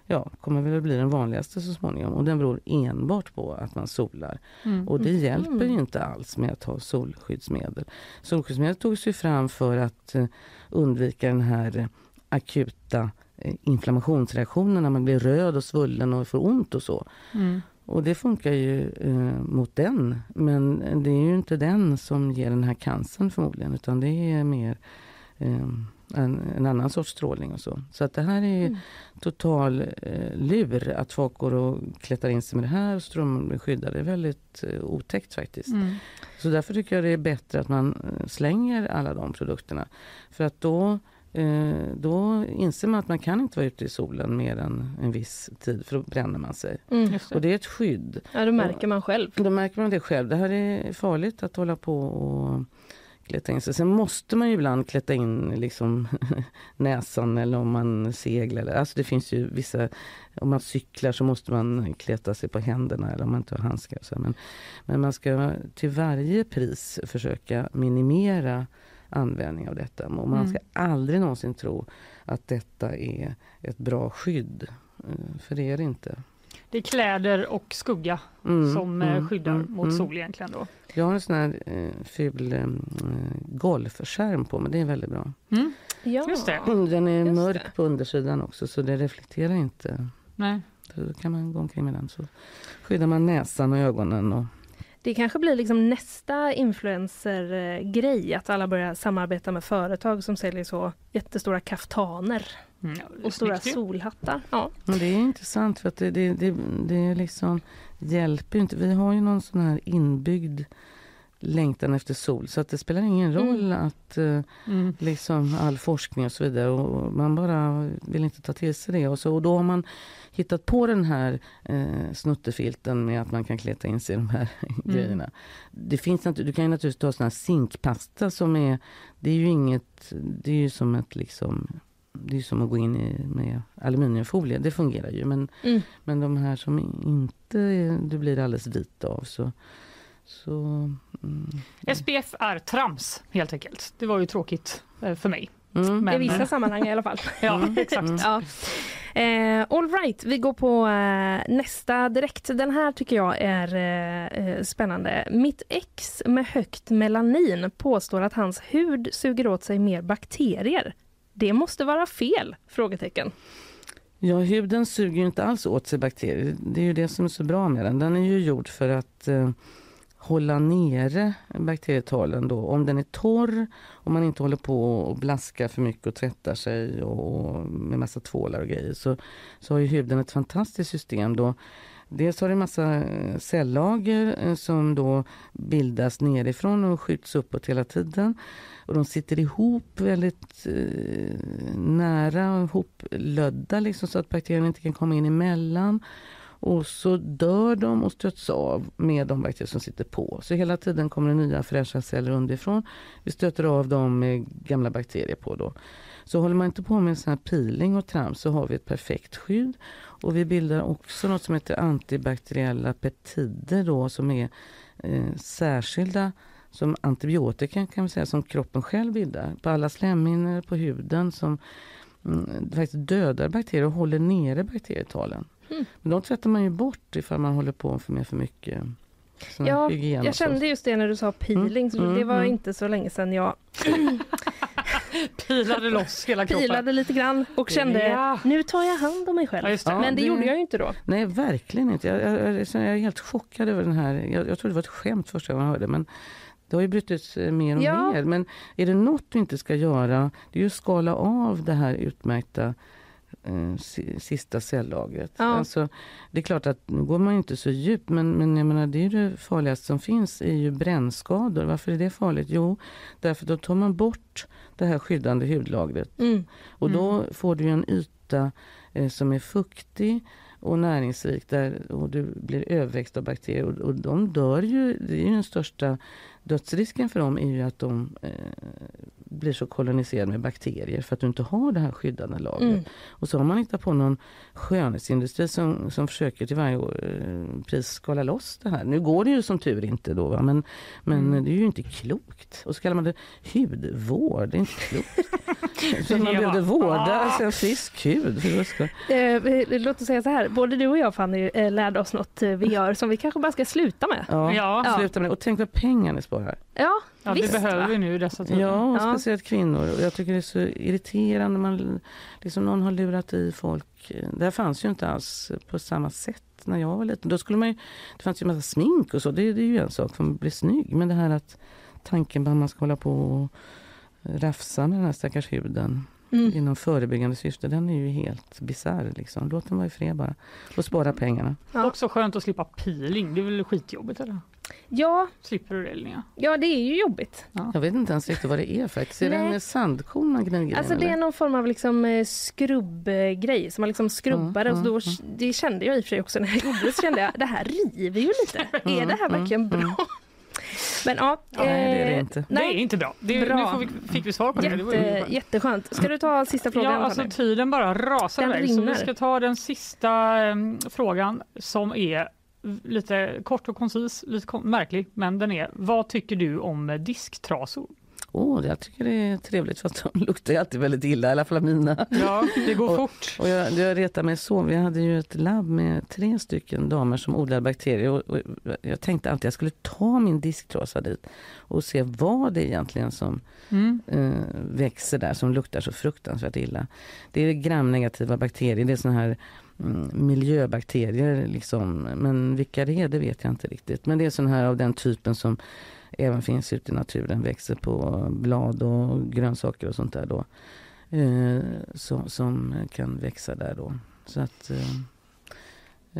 ja, kommer väl att bli den vanligaste så småningom och den beror enbart på att man solar. Mm. Och det hjälper ju Mm. inte alls med att ha solskyddsmedel. Solskyddsmedel togs ju fram för att eh, undvika den här eh, akuta inflammationsreaktionen när man blir röd och svullen och får ont och så. Mm. Och det funkar ju eh, mot den, men det är ju inte den som ger den här cancern förmodligen, utan det är mer eh, en, en annan sorts strålning och så. Så att det här är Mm. total eh, lur, att folk går och klättrar in sig med det här och så tror de blir skyddade. Det är väldigt eh, otäckt faktiskt. Mm. Så därför tycker jag det är bättre att man eh, slänger alla de produkterna. För att då, då inser man att man kan inte vara ute i solen mer än en viss tid, för då bränner man sig. Mm. Och det är ett skydd. Ja, då märker man själv. Då märker man det själv. Det här är farligt att hålla på och klättra in sig. Sen måste man ju ibland klättra in liksom näsan eller om man seglar. Alltså det finns ju vissa, om man cyklar så måste man klättra sig på händerna eller om man inte har handskar. Men, men man ska till varje pris försöka minimera användning av detta. Och man Mm. ska aldrig någonsin tro att detta är ett bra skydd. Eh, För det är det inte. Det är kläder och skugga Mm, som eh, mm, skyddar mm, mot mm. sol egentligen då. Jag har en sån här eh, ful eh, golfskärm på mig, det är väldigt bra. Mm. Ja. Just det. Den är Just mörk det. på undersidan också så det reflekterar inte. Nej. Så då kan man gå omkring med den så skyddar man näsan och ögonen. Och, Det kanske blir liksom nästa influencer-grej, att alla börjar samarbeta med företag som säljer så jättestora kaftaner Mm. och stora Snyggt solhattar. Ja. men det är intressant för att det, det, det, det är liksom hjälper ju inte. Vi har ju någon sån här inbyggd längtan efter sol så att det spelar ingen roll att eh, Mm. liksom all forskning och så vidare och man bara vill inte ta till sig det och, så, och då har man hittat på den här eh, snuttefilten med att man kan kleta in sig i de här grejerna. Det finns du kan ju naturligtvis ta sån här zinkpasta som är, det är ju inget, det är ju som ett liksom det är som att gå in i, med aluminiumfolie, det fungerar ju. Men, Mm. men de här som inte du blir alldeles vit av så, så mm, SPF är trams helt enkelt. Det var ju tråkigt eh, för mig. mm. Men, I vissa sammanhang i alla fall. Ja, exakt. Ja. Eh, all right, vi går på eh, nästa direkt. Den här tycker jag är eh, eh, spännande. Mitt ex med högt melanin påstår att hans hud suger åt sig mer bakterier. Det måste vara fel? Frågetecken. Ja, huden suger ju inte alls åt sig bakterier. Det är ju det som är så bra med den. Den är ju gjord för att eh, hålla nere bakterietalen då. Om den är torr, om man inte håller på och blaskar för mycket och tvättar sig och, och med massa tvålar och grejer så, så har ju huden ett fantastiskt system då. Dels har det en massa eh, cellager eh, som då bildas nerifrån och skjuts uppåt hela tiden. Och de sitter ihop väldigt eh, nära hoplödda ihoplödda liksom, så att bakterierna inte kan komma in emellan. Och så dör de och stöts av med de bakterier som sitter på. Så hela tiden kommer det nya fräscha celler underifrån. Vi stöter av dem med gamla bakterier på då. Så håller man inte på med sån här peeling och trams så har vi ett perfekt skydd. Och vi bildar också något som heter antibakteriella peptider då som är eh, särskilda som antibiotika kan vi säga som kroppen själv bildar på alla slemhinnor på huden som mm, faktiskt dödar bakterier och håller nere bakterietalen. Mm. Men de tvättar man ju bort ifall man håller på för med för mycket Ja, jag kände just det när du sa peeling, så Mm, det var mm. inte så länge sedan jag Pilade loss hela kroppen. pilade lite grann och kände Ja. nu tar jag hand om mig själv. Ja, det. Men det det- gjorde jag ju inte då. Nej, verkligen inte. Jag, jag, jag, jag är helt chockad över den här. Jag, jag trodde det var ett skämt första gången jag hörde men det har ju brutits eh, mer och Ja. mer. Men är det något du inte ska göra, det är ju att skala av det här utmärkta eh, si- sista cellagret. Ja. Alltså, det är klart att nu går man inte så djupt men, men jag menar, det är det farligaste som finns är ju brännskador. Varför är det farligt? Jo, därför då tar man bort det här skyddande hudlagret Mm. och då får du en yta eh, som är fuktig och näringsrik där, och du blir överväxt av bakterier. Och, och de dör ju, det är ju den största dödsrisken för dem är ju att de eh, blir så koloniserade med bakterier för att du inte har det här skyddande lagret. Mm. Och så har man hittat på någon skönhetsindustri som, som försöker till varje eh, pris skala loss det här. Nu går det ju som tur inte då, va? men, men Mm. det är ju inte klokt. Och så kallar man det hudvård, det är inte klokt. så man Ja. behövde vårda Ah. alltså, frisk hud. Eh, låt oss säga så här, både du och jag Fanny eh, lärde oss något vi gör som vi kanske bara ska sluta med. Ja, Ja. sluta med det. Och tänk vad pengar ni sparar. Ja, Ja, det visst, behöver va? vi nu i dessa tider. Ja, Ja. speciellt kvinnor. Jag tycker det är så irriterande. Man, liksom någon har lurat i folk. Det här fanns ju inte alls på samma sätt när jag var liten. Då skulle man ju, det fanns ju massa smink och så. Det, det är ju en sak för att bli snygg. Men det här att tanken på att man ska hålla på och rafsa med den här stackars huden Mm. inom förebyggande syfte, den är ju helt bisarr. Liksom. Låt den vara i fred bara. Och spara pengarna. Ja. Också skönt att slippa peeling. Det är väl skitjobbigt eller? Ja, Slipper du det Linnea? ja, det är ju jobbigt. Jag vet inte ens riktigt vad det är faktiskt. Är det en sandkorn man gniger Alltså det är någon form av liksom eh, skrubbgrej som man liksom skrubbar Mm, och då, mm, det kände jag i och för sig också när jag gjorde det så kände jag det här river ju lite. är det här mm, verkligen bra? Men ja, Nej, det är det eh, inte. Det är Nej, inte bra. Det, Bra. Nu vi, fick vi svar på det. det jätte, skönt. jätteskönt. Ska du ta sista frågan? Ja, alltså tiden bara rasar Den iväg. Så vi ska ta den sista em, frågan som är lite kort och koncis, lite märklig, men den är vad tycker du om disktrasor? Åh, jag tycker det är trevligt fast de luktar ju alltid väldigt illa, i alla fall mina. Ja, det går och, fort. Och jag, jag retar mig så. Vi hade ju ett labb med tre stycken damer som odlade bakterier. Och, och jag tänkte alltid att jag skulle ta min disktrasa dit och se vad det egentligen som Mm. eh, växer där som luktar så fruktansvärt illa. Det är gramnegativa bakterier, det är såna här mm, miljöbakterier liksom. Men vilka det är, det vet jag inte riktigt. Men det är såna här av den typen som även finns ute i naturen, växer på blad och grönsaker och sånt där då. Eh, så, som kan växa där då. Så att, eh,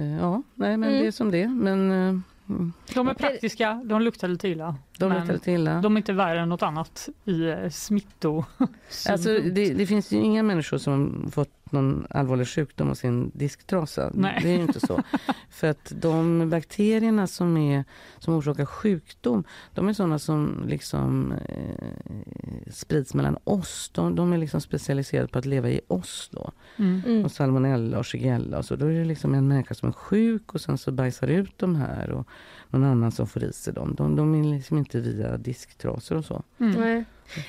eh, ja, nej men Mm. det är som det. Men eh, mm. De är praktiska, de luktar lite illa. De men lite illa. De är inte värre än något annat i eh, smitto. Alltså, det, det finns ju inga människor som fått någon allvarlig sjukdom av sin disktrasa. Nej. Det är ju inte så. För att de bakterierna som, är, som orsakar sjukdom, de är sådana som liksom eh, sprids mellan oss. De, de är liksom specialiserade på att leva i oss då. Mm. Mm. Och salmonella och shigella och så. Då är det liksom en människa som är sjuk och sen så bajsar ut de här och någon annan som får i sig dem. De, de är liksom inte via disktrasor och så. Nej.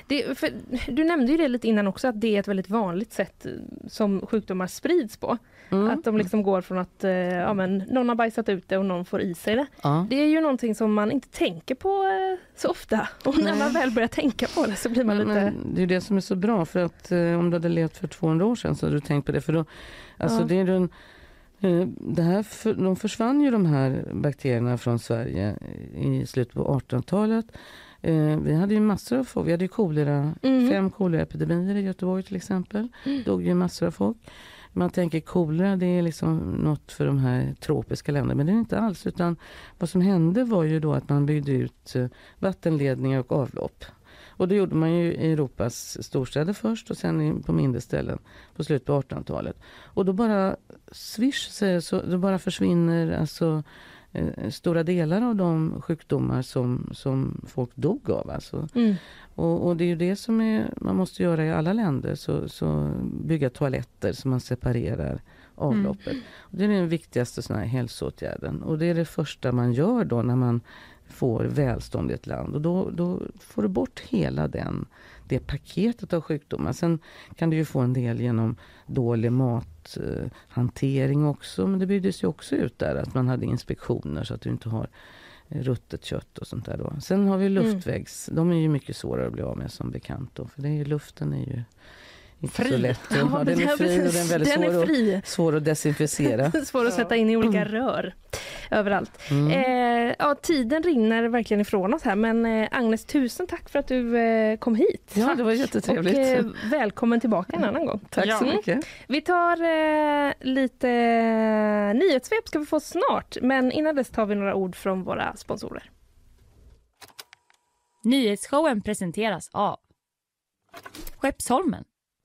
Det, för, du nämnde ju det lite innan också att det är ett väldigt vanligt sätt eh, som sjukdomar sprids på. Mm. Att de liksom går från att eh, ja, men, någon har bajsat ut det och någon får i sig det. Ja. Det är ju någonting som man inte tänker på eh, så ofta. Och när Nej. man väl börjar tänka på det så blir man Men, lite... men det är det som är så bra för att eh, om du hade levt för 200 år sedan så hade du tänkt på det. För då, alltså Ja. det är eh, det här för, de försvann ju de här bakterierna från Sverige i slutet på 1800-talet. Eh, vi hade ju massor av folk, vi hade ju kolera, Mm. fem koleraepidemier i Göteborg till exempel. dog ju massor av folk. Man tänker kolera, det är liksom något för de här tropiska länderna, men det är inte alls. Utan vad som hände var ju då att man byggde ut eh, vattenledningar och avlopp. Och det gjorde man ju i Europas storstäder först och sen på mindre ställen på slutet på 1800-talet. Och då bara swish, säger så, då bara försvinner alltså eh, stora delar av de sjukdomar som, som folk dog av. Alltså. Mm. Och, och det är ju det som är, man måste göra i alla länder. Så, så bygga toaletter så man separerar avloppet. Och det är den viktigaste såna här hälsoåtgärden. Och det är det första man gör då när man får välstånd i ett land. Och då, då får du bort hela den, det paketet av sjukdomar. Sen kan du ju få en del genom dålig mathantering också. Men det byggdes ju också ut där att man hade inspektioner så att du inte har eh, ruttet kött och sånt där då. Sen har vi luftvägs, de är ju mycket svårare att bli av med som bekant då. För det är ju, luften är ju Fri. så lätt. Ja, Ja, den det är är fri och den är väldigt Den är svår, fri. Att, svår att desinficera. Svår att sätta in i olika rör överallt. Mm. Eh, ja, tiden rinner verkligen ifrån oss här men eh, Agnes tusen tack för att du eh, kom hit. Ja, det var jättetrevligt. Och eh, välkommen tillbaka en annan gång. Tack så mycket. Vi tar eh, lite eh, nyhetssvep ska vi få snart men innan dess tar vi några ord från våra sponsorer. Nyhetsshowen presenteras av Skeppsholmen,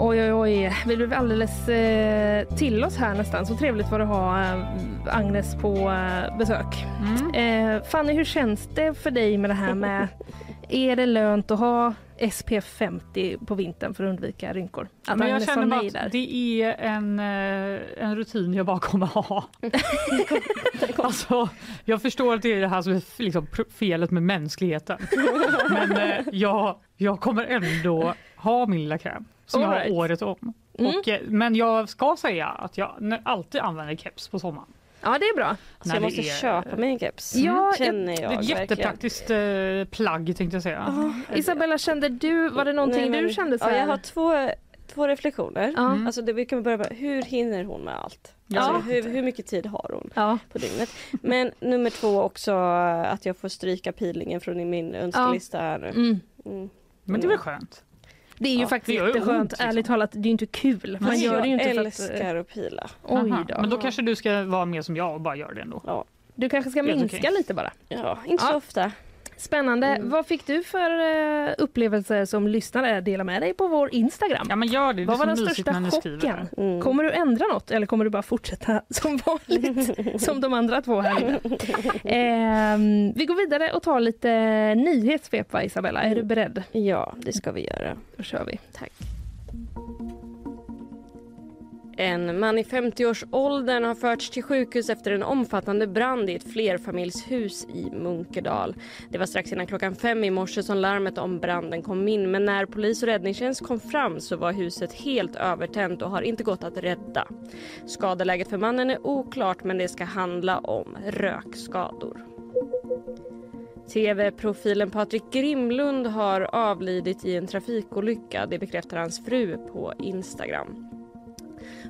Oj, oj, oj. Vi blev alldeles eh, till oss här nästan. Så trevligt var det att ha eh, Agnes på eh, besök. Eh, Fanny, hur känns det för dig med det här med... är det lönt att ha SPF 50 på vintern för att undvika rynkor? Att Men jag känner bara att det är en, eh, en rutin jag bara kommer ha. alltså, jag förstår att det är det här som är liksom felet med mänskligheten. Men eh, jag, jag kommer ändå ha min lilla kräm som All jag right. har året om. Mm. Och, eh, men jag ska säga att jag alltid använder keps på sommaren. Ja, det är bra. Så När jag måste är- köpa mig en keps. Ja, känner jag Det är ett verkligen. jättepraktiskt eh, plagg tänkte jag säga. Isabella, kände du, var det någonting Nej, men- du kände så Ja, här? jag har två, två reflektioner. Ja. Mm. Alltså det, vi kan börja med, hur hinner hon med allt? Ja. Alltså, hur, hur mycket tid har hon Ja. på dygnet? Men nummer två också att jag får stryka peelingen från min önskelista här nu. Mm. Mm. Men det är väl skönt? Det är ju Ja, faktiskt det gör ju jätteskönt, ont, liksom. ärligt talat. Det är ju inte kul. Man Men gör jag det ju inte för att... älskar att pila. Oj då. Men då kanske du ska vara mer som jag och bara göra det ändå. Ja, Du kanske ska minska okej. lite bara. ja inte Ja. så ofta. Spännande. Mm. Vad fick du för uh, upplevelser som lyssnare? Dela med dig på vår Instagram. Ja, men gör det. Det är Vad var så den största chocken? det här. Kommer du ändra något eller kommer du bara fortsätta som vanligt som de andra två här inne? Eh, vi går vidare och tar lite nyhetssvep Isabella? Är du beredd? Ja, det ska vi göra. Då kör vi. Tack. En man i 50-årsåldern har förts till sjukhus efter en omfattande brand i ett flerfamiljshus i Munkedal. Det var strax innan klockan fem i morse som larmet om branden kom in men när polis och räddningstjänst kom fram så var huset helt övertänt och har inte gått att rädda. Skadeläget för mannen är oklart men det ska handla om rökskador. TV-profilen Patrik Grimlund har avlidit i en trafikolycka. Det bekräftar hans fru på Instagram.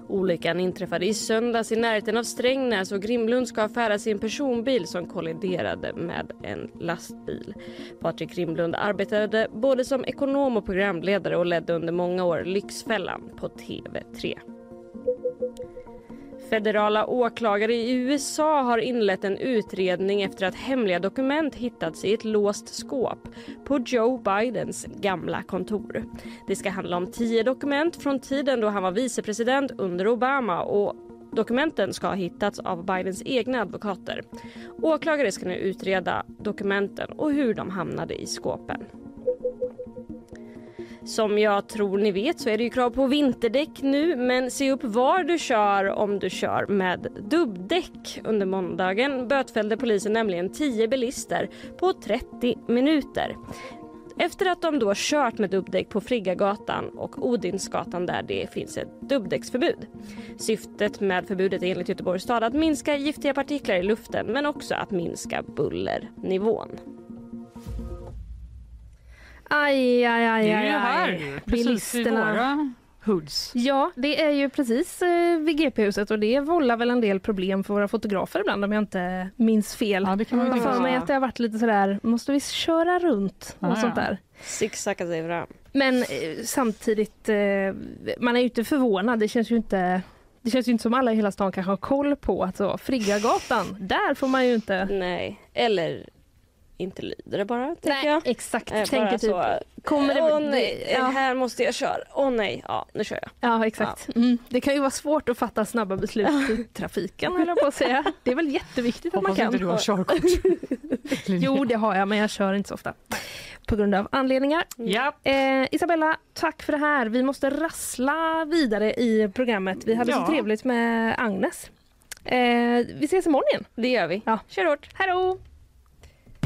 Olyckan inträffade i söndags i närheten av Strängnäs och Grimlund ska ha färdats i en personbil som kolliderade med en lastbil. Patrik Grimlund arbetade både som ekonom och programledare och ledde under många år Lyxfällan på TV3. Federala åklagare i USA har inlett en utredning efter att hemliga dokument hittats i ett låst skåp på Joe Bidens gamla kontor. Det ska handla om tio dokument från tiden då han var vicepresident under Obama och Dokumenten ska ha hittats av Bidens egna advokater. Åklagare ska nu utreda dokumenten och hur de hamnade i skåpen. Som jag tror ni vet så är det ju krav på vinterdäck nu men se upp var du kör om du kör med dubbdäck. Under måndagen bötfällde polisen nämligen 10 bilister på 30 minuter. Efter att de då kört med dubbdäck på Friggagatan och Odinsgatan där det finns ett dubbdäcksförbud. Syftet med förbudet är enligt Göteborgs stad att minska giftiga partiklar i luften men också att minska bullernivån. Aj, aj, aj, Det är aj, ju aj. här ju, precis i våra hoods. Ja, det är ju precis eh, vid GP-huset och det vållar väl en del problem för våra fotografer ibland om jag inte minns fel. Ja, det kan man tänka för mig att det har varit lite sådär, måste vi köra runt och Ja, sånt ja. där. Zigzacka sig fram. Men eh, samtidigt, eh, man är ju inte förvånad. Det känns ju inte det känns ju inte som alla i hela stan kanske har koll på att så, Friggagatan, där får man ju inte... Nej, eller inte lyder det bara, tänker Nej, jag. exakt. Eh, Tänker bara typ, så, kommer det- Åh nej, det- ja. här måste jag köra. Åh nej, ja nu kör jag. Ja, exakt. Mm. Det kan ju vara svårt att fatta snabba beslut i trafiken, jag på att säga. Det är väl jätteviktigt att man Hoppas kan. inte du har körkort. Jo, det har jag, men jag kör inte så ofta. På grund av anledningar. Ja. Eh, Isabella, tack för det här. Vi måste rassla vidare i programmet. Vi hade Ja. så trevligt med Agnes. Eh, vi ses imorgon igen. Det gör vi. Ja. Kör hårt. Hej då!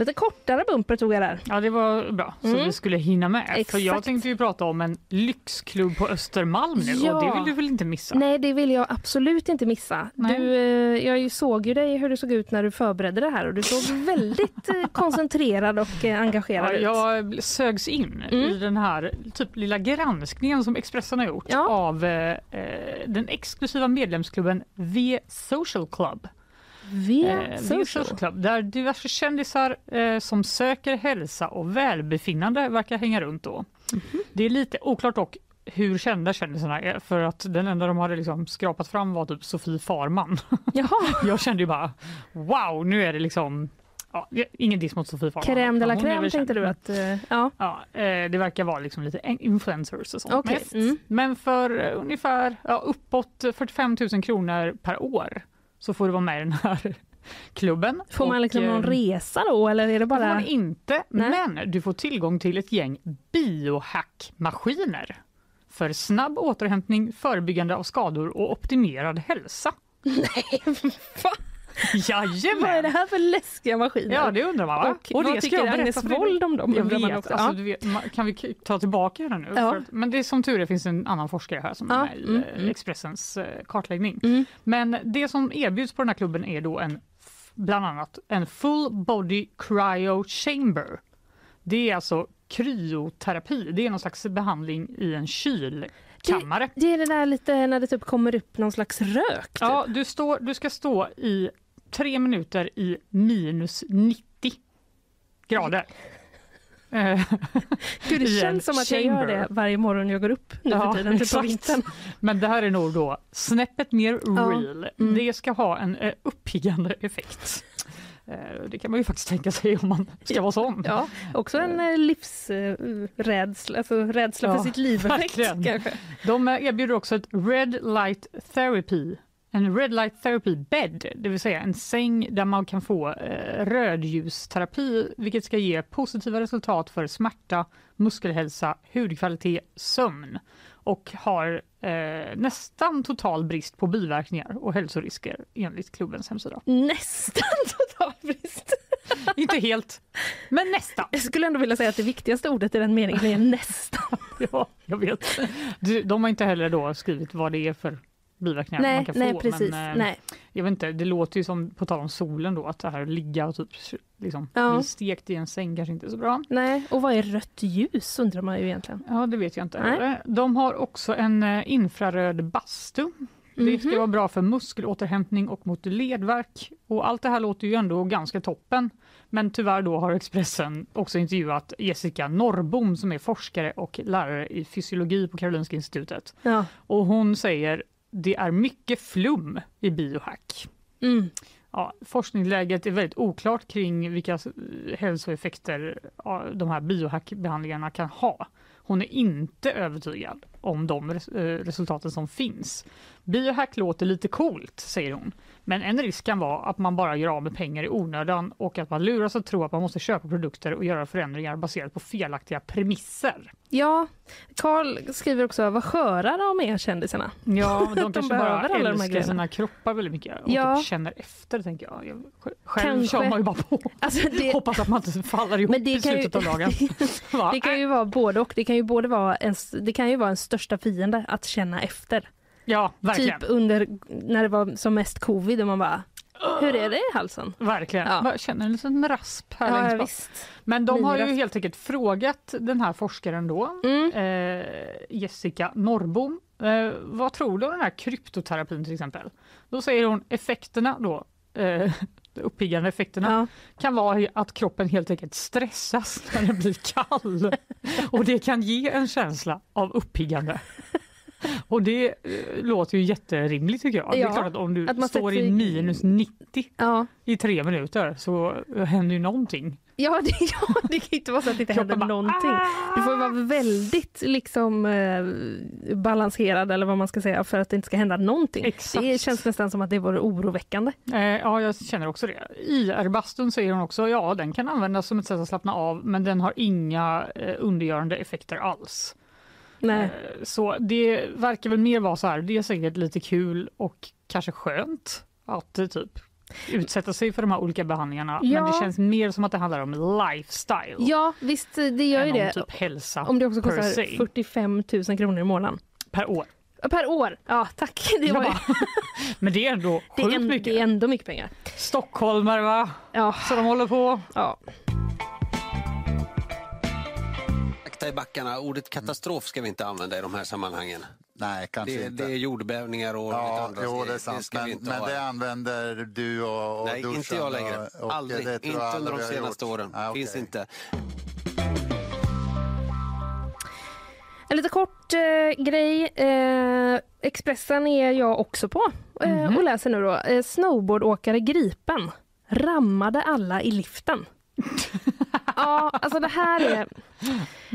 Lite kortare bumper tog jag där. Ja, det var bra. Så Mm. vi skulle hinna med. För Exakt. jag tänkte ju prata om en lyxklubb på Östermalm nu Ja. och det vill du väl inte missa? Nej, det vill jag absolut inte missa. Nej. Du, eh, jag såg ju dig hur du såg ut när du förberedde det här och du såg väldigt eh, koncentrerad och eh, engagerad Ja, ut. jag sögs in Mm. i den här typ lilla granskningen som Expressen har gjort av eh, den exklusiva medlemsklubben V Social Club. V Eh, Social. Social Club, där diverse kändisar eh, som söker hälsa och välbefinnande verkar hänga runt då. Mhm. Det är lite oklart dock hur kända kändisarna är för att den enda de hade liksom skrapat fram var typ Sofie Farman. Jaha. Jag kände ju bara wow, nu är det liksom Ja, ingen diss mot Sofie Farman. Crème de la crème tänkte du att... eh, ja. Ja, eh, det verkar vara liksom lite en- influencers och sånt mest. mm. Men för eh, ungefär ja, uppåt 45 000 kronor per år så får du vara med i den här klubben. Får man Och, liksom någon eh, resa då eller är det Det får bara... man inte, Nej. men du får tillgång till ett gäng biohackmaskiner för snabb återhämtning, förebyggande av skador och optimerad hälsa. Nej, va? Jajamän! Vad är det här för läskiga maskiner? Ja, det undrar man va? Och, vad det ska tycker Agnes. Wold om dem? Jag undrar man vet, också. alltså, Ja. vet, kan vi ta tillbaka det nu? Ja. Men det är som tur är finns en annan forskare här som Ja, är med i mm, eh, mm. Expressens eh, kartläggning. Mm. Men det som erbjuds på den här klubben är då en, bland annat en full body cryo chamber. Det är alltså kryoterapi, det är någon slags behandling i en kylkammare. Det är det där lite när det typ kommer upp någon slags rök. Typ. Ja, du, står, du ska stå i tre minuter i minus 90 grader. Eh, Gud, det känns som att jag gör chamber. det varje morgon jag går upp nu Ja, för tiden, typ på vintern. Men det här är nog då snäppet mer Ja. real. Mm. Det ska ha en eh, uppiggande effekt. Eh, det kan man ju faktiskt tänka sig om man ska vara sån. Ja, också en eh, livsrädsla, alltså rädsla Ja, för sitt verkligen. kanske. De eh, erbjuder också ett Red Light Therapy. En Red Light Therapy Bed, det vill säga en säng där man kan få eh, rödljusterapi vilket ska ge positiva resultat för smärta, muskelhälsa, hudkvalitet, sömn och har eh, nästan total brist på biverkningar och hälsorisker enligt klubbens hemsida. Nästan total brist. Inte helt, men nästan. Jag skulle ändå vilja säga att det viktigaste ordet i den meningen är nästan. Ja, jag vet. De har inte heller då skrivit vad det är för biverkningar Nej, man kan nej, få. precis. Men, eh, Nej. Jag vet inte, det låter ju som, på tal om solen då, att det här ligga och typ liksom, Ja. bli stekt i en säng kanske inte är så bra. Nej, och vad är rött ljus undrar man ju egentligen. Ja, det vet jag inte. Nej. heller. De har också en eh, infraröd bastu. Det ska Mhm. vara bra för muskelåterhämtning och mot ledvärk. Och allt det här låter ju ändå ganska toppen. Men tyvärr då har Expressen också intervjuat Jessica Norrbom som är forskare och lärare i fysiologi på Karolinska institutet. Ja. Och hon säger det är mycket flum i biohack. Mm. Ja, forskningsläget är väldigt oklart kring vilka s- hälsoeffekter de här biohackbehandlingarna kan ha. Hon är inte övertygad om de eh, resultaten som finns. Biohack låter lite coolt, säger hon. Men en risk kan vara att man bara gör av med pengar i onödan och att man luras att tro att man måste köpa produkter och göra förändringar baserat på felaktiga premisser. Ja, Karl skriver också, vad sköra de är kändisarna. Ja, de kanske bara de här älskar sina kroppar väldigt mycket och Ja. typ känner efter, tänker jag. jag sj- själv Kanske. kör man ju bara på. Alltså det, Hoppas att man inte faller ihop Men det i kan ju- slutet av dagen. Det kan ju vara både och. Det kan ju både vara en, det kan ju vara en största fiende att känna efter. Ja, verkligen. Typ under när det var som mest covid och man bara, hur är det i halsen? Verkligen. Ja. Jag känner en liten rasp här Ja, längst bak. visst. Men de har ju helt enkelt frågat den här forskaren då, Mm. eh, Jessica Norrbom, eh, vad tror du om den här kryptoterapin till exempel? Då säger hon effekterna då, eh, de uppiggande effekterna Ja. kan vara att kroppen helt enkelt stressas när den blir kall och det kan ge en känsla av uppiggande. Och det eh, låter ju jätterimligt tycker jag. det är Ja, klart att om du att står i minus 90 Ja. i tre minuter så händer ju någonting. Ja, det, ja, det kan inte vara så att det inte händer bara, någonting. Du får vara väldigt liksom eh, balanserad eller vad man ska säga för att det inte ska hända någonting. Exakt. Det känns nästan som att det vore oroväckande. Eh, ja, jag känner också det. IR-bastun säger hon också, ja den kan användas som ett sätt att slappna av men den har inga eh, undergörande effekter alls. Nej. Eh, så det verkar väl mer vara så här, det är säkert lite kul och kanske skönt att eh, typ utsätta sig för de här olika behandlingarna. Ja. Men det känns mer som att det handlar om lifestyle. Ja, visst det gör ju det. typ hälsa Om det också kostar se. 45 000 kronor i månaden. per år. Per år? Ja, tack. Det, var bara, Men det är ändå sjukt mycket. det är ändå mycket pengar. Stockholmare va? Ja. Så de håller på. Ja. Akta i backarna. Ordet katastrof ska vi inte använda i de här sammanhangen. Nej, kanske det, inte. det är jordbävningar och lite Ja, andra jo, det är sant. vi Men, men det använder du och, och Nej, inte jag längre. Och, och Aldrig. det tror Inte jag under de aldrig senaste gjort. åren. Ah, Finns okej. inte. En lite kort eh, grej. Eh, Expressen är jag också på eh, och läser nu då. Eh, snowboardåkare gripen. Rammade alla i liften. ja, alltså det här är...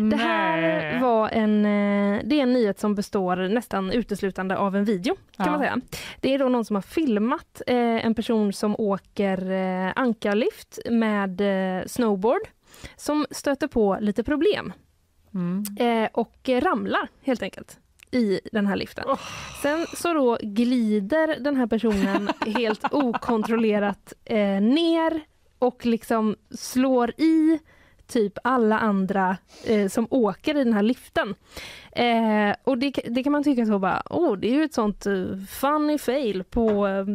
Det här var en, eh, det är en nyhet som består nästan uteslutande av en video. kan Ja. man säga. Det är då någon som har filmat eh, en person som åker eh, ankarlift med snowboard som stöter på lite problem Mm. och ramlar helt enkelt i den här liften. Sen så då glider den här personen helt okontrollerat eh, ner och liksom slår i typ alla andra eh, som åker i den här liften. Eh, och det, det kan man tycka så bara, åh det är ju ett sånt eh, funny fail på, eh,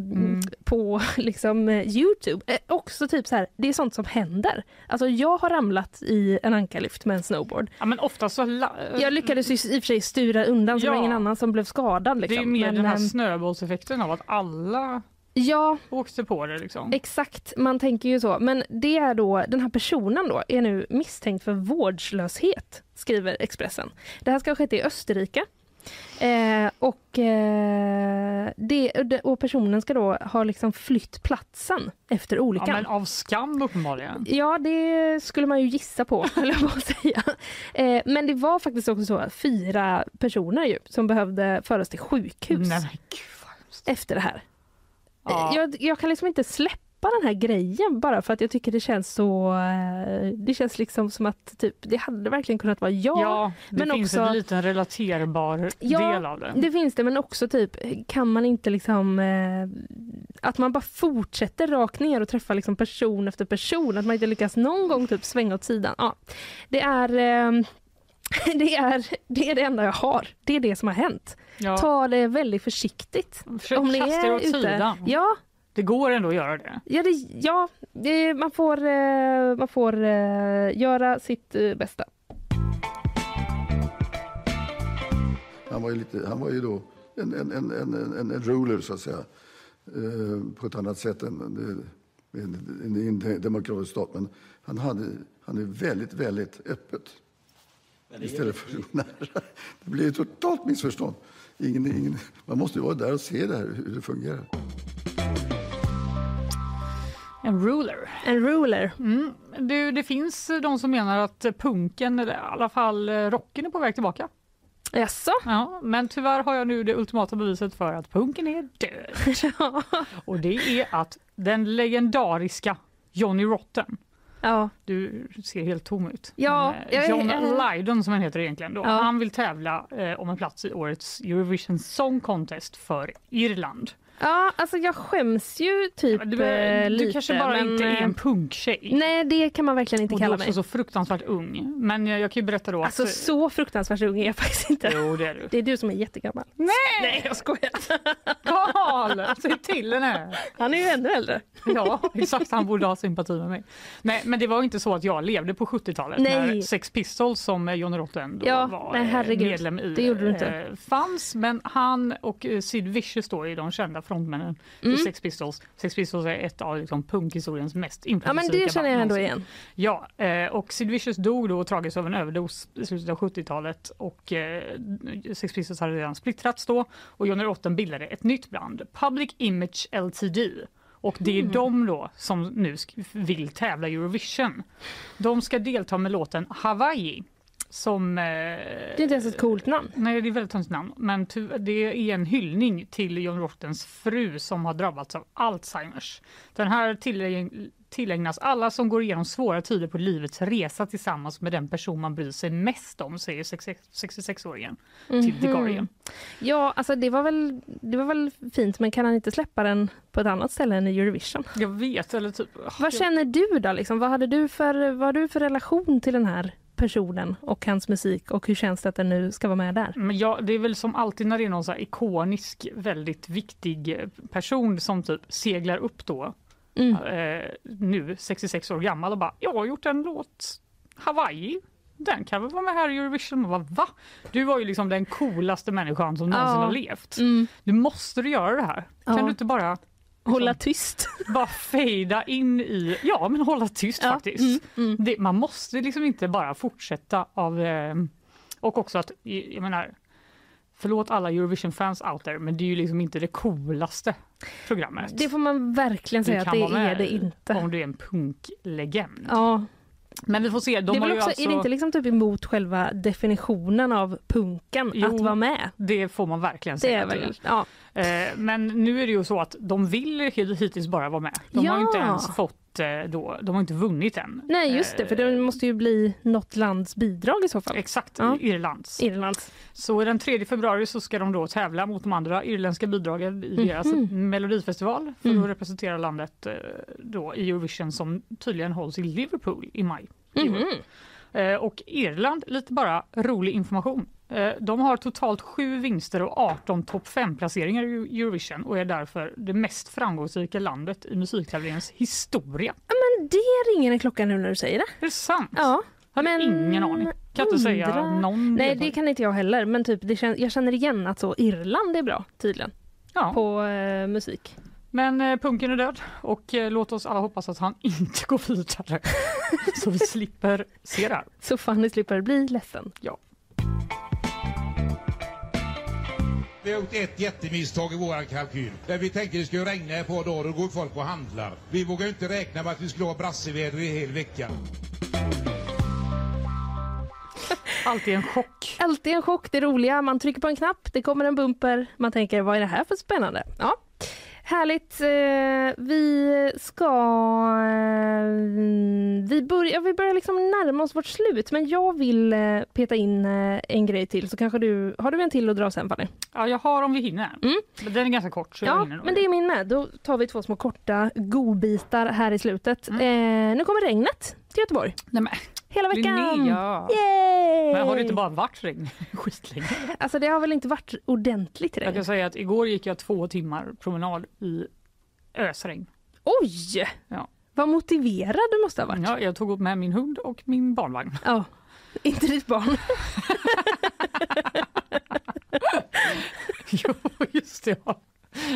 på liksom eh, Youtube. Eh, också typ så här, det är sånt som händer. Alltså jag har ramlat i en ankarlift med en snowboard. Ja, men ofta så... La- Jag lyckades ju i och för sig styra undan så det var Ja. ingen annan som blev skadad. Liksom. Det är mer Men, den här ehm, snöbollseffekten av att alla Ja, Åkte på det liksom. exakt. Man tänker ju så. Men det är då, den här personen då är nu misstänkt för vårdslöshet, skriver Expressen. Det här ska ha skett i Österrike. Eh, och, eh, det, och personen ska då ha liksom flytt platsen efter Ja, olyckan. men av skam uppenbarligen. Ja, det skulle man ju gissa på, eller vad säga. Eh, men det var faktiskt också så att fyra personer ju, som behövde föras till sjukhus Nej, efter det här. Ja. Jag, jag kan liksom inte släppa den här grejen bara för att jag tycker det känns så... eh, Det känns liksom som att typ, det hade verkligen kunnat vara jag. Ja, det men finns också, en liten relaterbar Ja, del av det. det finns det, men också typ kan man inte liksom eh, att man bara fortsätter rakt ner och träffa liksom person efter person, att man inte lyckas någon gång typ svänga åt sidan. Ja, det är eh, det är, det är det enda jag har. Det är det som har hänt. Ja. Ta det väldigt försiktigt. Försök kasta er åt sidan. Ja, Det går ändå att göra det. ja, det, ja det, man får, eh, man får eh, göra sitt eh, bästa. Han var ju, lite, han var ju då en, en, en, en, en, ruler, så att säga, eh, på ett annat sätt än en, en, en demokratisk stat. Men han, hade, han är väldigt, väldigt öppet. Istället för nära. Det blir ett totalt missförstånd. Ingen, ingen, man måste ju vara där och se det här, hur det fungerar. En ruler. En ruler. Mm. Du, det finns de som menar att punken, eller i alla fall eh, rocken, är på väg tillbaka. Jaså? Ja, men tyvärr har jag nu det ultimata beviset för att punken är död. Och det är att den legendariska Johnny Rotten, Ja. du ser helt tom ut. Ja, Men, eh, John jag- Lydon som han heter egentligen då, Ja. han vill tävla eh, om en plats i årets Eurovision Song Contest för Irland. Ja, alltså jag skäms ju typ Du, eh, du lite. kanske bara men, inte är eh, en punktjej. Nej, det kan man verkligen inte Och du är kalla också mig. så fruktansvärt ung. Men jag, jag kan ju berätta då Alltså att... så fruktansvärt ung är jag faktiskt inte. Jo, det är du. Det är du som är jättegammal. Nej! Nej, jag skojar. Karl! Säg till henne! Han är ju ännu äldre. Ja, exakt. Han borde ha sympati med mig. Nej, men det var inte så att jag levde på 70-talet när Nej. Sex Pistols som eh, Johnny Rotten då Ja, var nej, eh, medlem i Det gjorde du inte. eh, fanns. Men han och eh, Sid Vicious då är de kända frontmännen Mm. i Sex Pistols. Sex Pistols är ett av liksom, punkhistoriens mest Ja, men inflytelserika det känner jag ändå igen. Ja, eh, och Sid Vicious dog då tragiskt av en överdos i slutet av 70-talet och eh, Sex Pistols hade redan splittrats då och Johnny Rotten bildade ett nytt band, Public Image Ltd. Och det är Mm. de då som nu vill tävla i Eurovision. De ska delta med låten Hawaii som... Eh, Det är inte ens ett coolt namn. Nej, det är väldigt konstigt namn. Men det är en hyllning till John Rottens fru som har drabbats av Alzheimers. Den här tillägn- tillägnas alla som går igenom svåra tider på livets resa tillsammans med den person man bryr sig mest om, säger 66-åringen till The Mhm. Guardian. Ja, alltså det var, väl, det var väl fint, men kan han inte släppa den på ett annat ställe än i Eurovision? Jag vet, eller typ... Vad känner du då? Liksom? Vad, hade du för, vad har du för relation till den här personen och hans musik och hur känns det att den nu ska vara med där? Men ja, det är väl som alltid när det är någon så ikonisk, väldigt viktig person som typ seglar upp då, Mm. eh, nu 66 år gammal och bara “jag har gjort en låt, Hawaii, den kan väl vara med här i Eurovision?” Man bara, “va? Du var ju liksom den coolaste människan som någonsin Ja. har levt. Mm. Du måste du göra det här. Ja. Kan du inte bara Hålla tyst. bara fejda in i, ja men hålla tyst Ja, faktiskt. mm, Det, man måste liksom inte bara fortsätta av, eh, och också att, jag menar, förlåt alla Eurovision-fans out there, men det är ju liksom inte det coolaste programmet. Det får man verkligen säga att det är det inte. Om du är en punklegend. Ja. Men vi får se, de det är har väl också, alltså... Är det inte liksom typ emot själva definitionen av punken Jo, att vara med? Det får man verkligen säga. väl, ja. Eh, Men nu är det ju så att de vill hit- hittills bara vara med. De har ju inte Ja. ens fått eh, då, de har inte vunnit än. Nej just det, för det måste ju bli något lands bidrag i så fall. Exakt, Ja. Irlands. Irlands. Så den 3 februari så ska de då tävla mot de andra irländska bidragen i deras Mhm. melodifestival för Mm. att representera landet eh, då i Eurovision som tydligen hålls i Liverpool i maj. Mhm. Eh, Och Irland, lite bara rolig information. Eh, De har totalt sju vinster och 18 topp 5-placeringar i Eurovision och är därför det mest framgångsrika landet i musiktävlingens historia. Ja, Men det ringer en klocka nu när du säger det. Är det sant? Ja. Hade ingen aning. Kan inte säga undra- någon Nej, det kan inte jag heller. Men typ, det kän- jag känner igen att så Irland är bra tydligen. Ja. På eh, musik. Men eh, punken är död och eh, låt oss alla hoppas att han inte går vidare. så vi slipper se det här. Så Fanny slipper bli ledsen. Ja. Vi har gjort ett jättemisstag i vår kalkyl. Där vi tänkte det skulle regna ett par dagar och går folk och handlar. Vi vågar inte räkna med att vi skulle ha brasseväder i hel vecka. Alltid en chock. Alltid en chock, det roliga. Man trycker på en knapp, det kommer en bumper. Man tänker, vad är det här för spännande? Ja. Härligt. Eh, Vi ska... eh, Vi börjar, vi börjar liksom närma oss vårt slut, men jag vill eh, peta in en grej till. Så kanske du... Har du en till att dra sen, Fanny? Ja, jag har om vi hinner. Men Den är ganska kort. Ja, men det är min med. Då tar vi två små korta godbitar här i slutet. Eh, nu kommer regnet till Göteborg. Nej, men. Hela veckan! Linnea. Yay! Men har det inte bara varit regn skitlänge? Alltså det har väl inte varit ordentligt Jag regn? kan säga att igår gick jag två timmar promenad i ösregn. Oj! Ja. Vad motiverad du måste ha varit. Ja, jag tog upp med min hund och min barnvagn. Ja, inte ditt barn. jo, just det. Ja.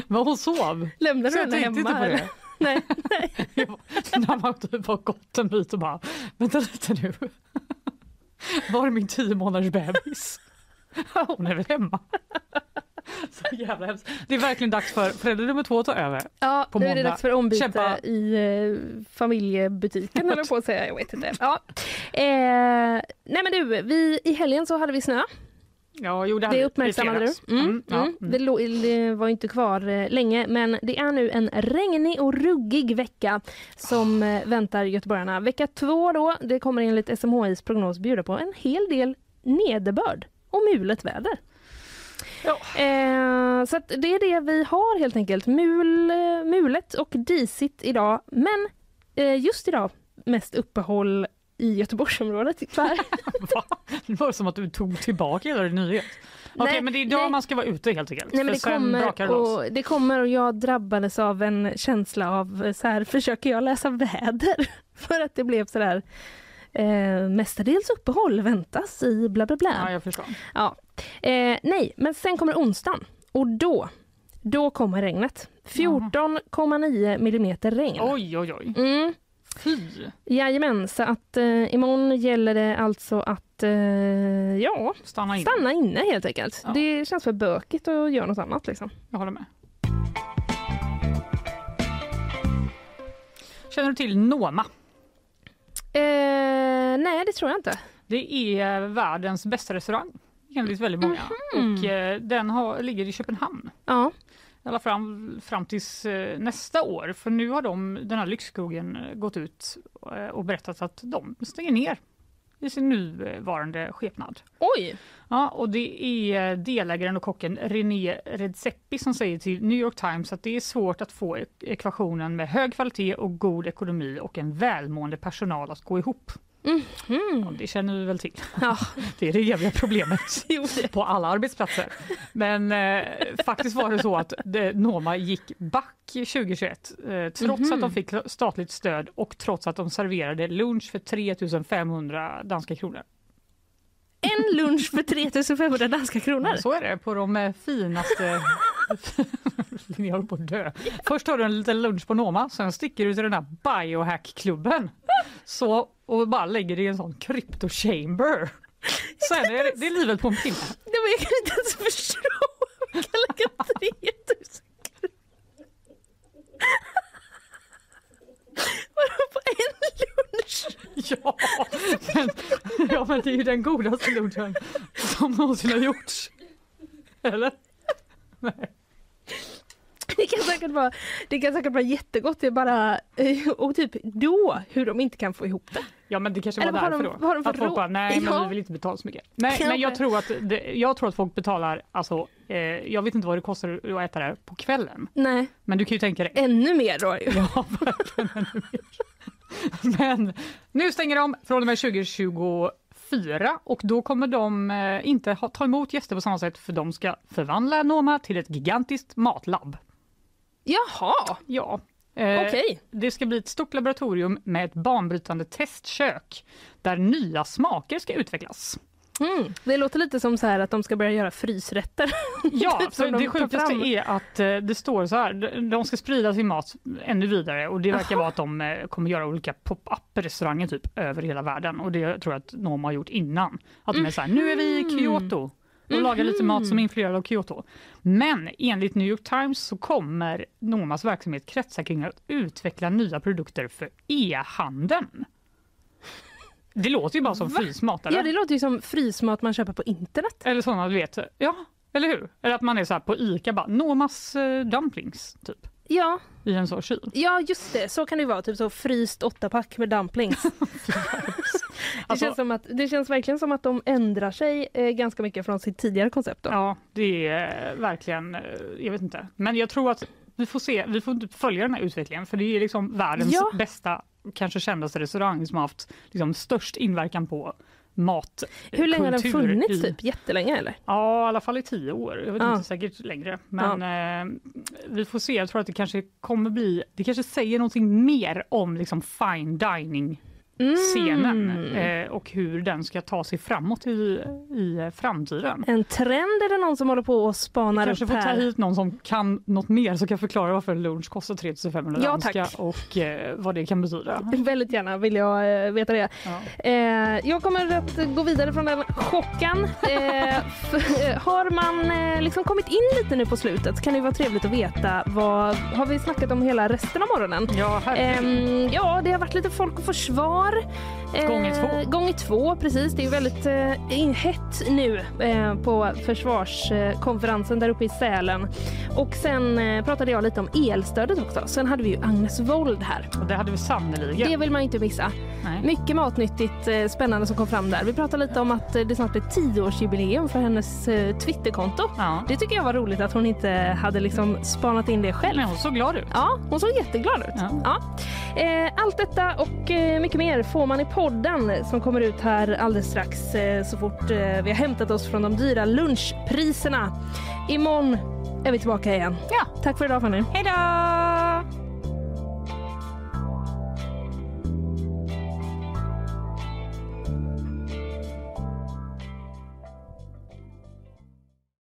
Men hon sov. Lämnade du jag henne hemma? inte på det. Nej. När man typ har gått en bit och bara, vänta lite nu. Var är min tio månaders bebis? Hon är väl hemma. Så jävla hemskt. Det är verkligen dags för förälder nummer två att ta över. Ja, på nu är det dags för ombyte Kämpa. i eh, familjebutiken eller på att säga, jag vet inte. Ja. Eh, nej men du, vi, i helgen så hade vi snö. Ja, jo, det, Det uppmärksammade du. Mm, Mm, ja, mm. Det, var inte kvar eh, länge men det är nu en regnig och ruggig vecka som eh, väntar göteborgarna. Vecka två då, det kommer enligt SMHIs prognos bjuda på en hel del nederbörd och mulet väder. Eh, så det är det vi har helt enkelt. Mul, eh, mulet och disigt idag. Men eh, just idag mest uppehåll i Göteborgsområdet tyvärr. Det var som att du tog tillbaka hela din nyhet. Okej, Nej, men det är idag nej. man ska vara ute helt enkelt. Nej, men det, kommer och, det kommer och jag drabbades av en känsla av så här, försöker jag läsa väder? För att det blev så där eh, mestadels uppehåll väntas i bla bla bla. Ja, jag förstår. Ja. Eh, nej, men sen kommer onsdagen och då, då kommer regnet. 14,9 millimeter regn. Oj, oj, oj. Mm. Fy. Jajamän, så att eh, imorgon gäller det alltså att eh, ja, stanna inne. stanna inne helt enkelt. Det känns för bökigt att göra något annat liksom. Jag håller med. Känner du till Noma? Eh, nej, det tror jag inte. Det är världens bästa restaurang enligt väldigt många. Mhm. Och eh, den har, ligger i Köpenhamn. Ja. I alla fram, fram tills eh, nästa år. För nu har de, den här lyxkrogen eh, gått ut eh, och berättat att de stänger ner i sin nuvarande skepnad. Oj! Ja, och det är delägaren och kocken René Redzepi som säger till New York Times att det är svårt att få ek- ekvationen med hög kvalitet och god ekonomi och en välmående personal att gå ihop. Mhm. Och det känner vi väl till. Ja. Det är det eviga problemet på alla arbetsplatser. Men eh, faktiskt var det så att det, Noma gick back 2021 eh, trots Mhm. att de fick statligt stöd och trots att de serverade lunch för 3500 danska kronor. En lunch för 3500 danska kronor. Ja, så är det på de eh, finaste... Jag håller på att dö. Först har du en liten lunch på Noma, sen sticker du till den här biohack-klubben. Så, och bara lägger dig i en sån crypto chamber. Sen är det, det är livet på en pinne. Men jag kan inte ens förstå hur man kan lägga 3000 Vadå på en lunch? Ja men, ja, men det är ju den godaste lunchen som någonsin har gjorts. Eller? Det kan säkert vara, det kan säkert vara jättegott, det är bara, eh, och typ då, hur de inte kan få ihop det. Ja men det kanske var därför de- då. har de fått att folk bara, nej men Ja. vi vill inte betala så mycket. Nej men jag tror att, det, jag tror att folk betalar, alltså, eh, jag vet inte vad det kostar att äta det på kvällen. Nej. Men du kan ju tänka dig. Ännu mer då ju. Ja, verkligen ännu mer. Men nu stänger de från och med 2024 och då kommer de eh, inte ha, ta emot gäster på samma sätt för de ska förvandla Noma till ett gigantiskt matlab. Jaha! Ja. Eh, Okej. Det ska bli ett stort laboratorium med ett banbrytande testkök där nya smaker ska utvecklas. Mm. Det låter lite som så här att de ska börja göra frysrätter. Ja, Typ för de det sjukaste fram. är att eh, det står så här, de- ska sprida sin mat ännu vidare och det verkar vara att de eh, kommer göra olika pop-up restauranger typ över hela världen och det tror jag att Noma har gjort innan. Att de är så här, nu är vi i Kyoto och lagar lite mat som är influerad av Kyoto. Men enligt New York Times så kommer Nomas verksamhet kretsa kring att utveckla nya produkter för e-handeln. Det låter ju bara som Va? frysmat, eller? Ja, det låter ju som frysmat man köper på internet. Eller sådana du vet, ja, eller hur? Eller att man är så här på ICA bara, Nomas eh, dumplings, typ. Ja. I en sån kyl. Ja, just det. Så kan det vara. Typ så fryst åttapack med dumplings. det, Alltså- känns som att, det känns verkligen som att de ändrar sig eh, ganska mycket från sitt tidigare koncept. Då. Ja, det är eh, verkligen, eh, jag vet inte. Men jag tror att vi får se, vi får inte följa den här utvecklingen för det är liksom världens Ja. bästa, kanske kändaste restaurang som har haft liksom, störst inverkan på mat. Hur länge har den funnits? i- Typ? Jättelänge eller? Ja, i alla fall i tio år. Jag vet Ja. inte, säkert längre. Men eh, vi får se. Jag tror att det kanske kommer bli, det kanske säger någonting mer om liksom fine dining scenen Mm. eh, och hur den ska ta sig framåt i, i framtiden. En trend är det någon som håller på och spanar Kanske upp får ta hit någon som kan något mer så kan förklara varför lunch kostar 3500 Ja, danska tack. och eh, vad det kan betyda. Väldigt gärna vill jag eh, veta det. Eh, jag kommer att gå vidare från den chocken. Eh, eh, har man liksom kommit in lite nu på slutet kan det vara trevligt att veta vad har vi snackat om hela resten av morgonen? Ja, Ehm, ja, det har varit lite Folk och Försvar. Eh, Gånger två. Gånger två, precis. Det är väldigt eh, hett nu eh, på försvarskonferensen där uppe i Sälen. Och sen eh, pratade jag lite om elstödet också. Sen hade vi ju Agnes Wold här. Och det hade vi sannerligen. Det vill man inte missa. Nej. Mycket matnyttigt eh, spännande som kom fram där. Vi pratade lite om att eh, det snart är tioårsjubileum för hennes eh, Twitterkonto. Det tycker jag var roligt att hon inte hade liksom spanat in det själv. Men hon såg glad ut. Ja, hon såg jätteglad ut. Ja. Eh, allt detta och eh, mycket mer får man i podden som kommer ut här alldeles strax eh, så fort eh, vi har hämtat oss från de dyra lunchpriserna. Imorgon är vi tillbaka igen. Ja. Tack för idag Fanny. Hej då!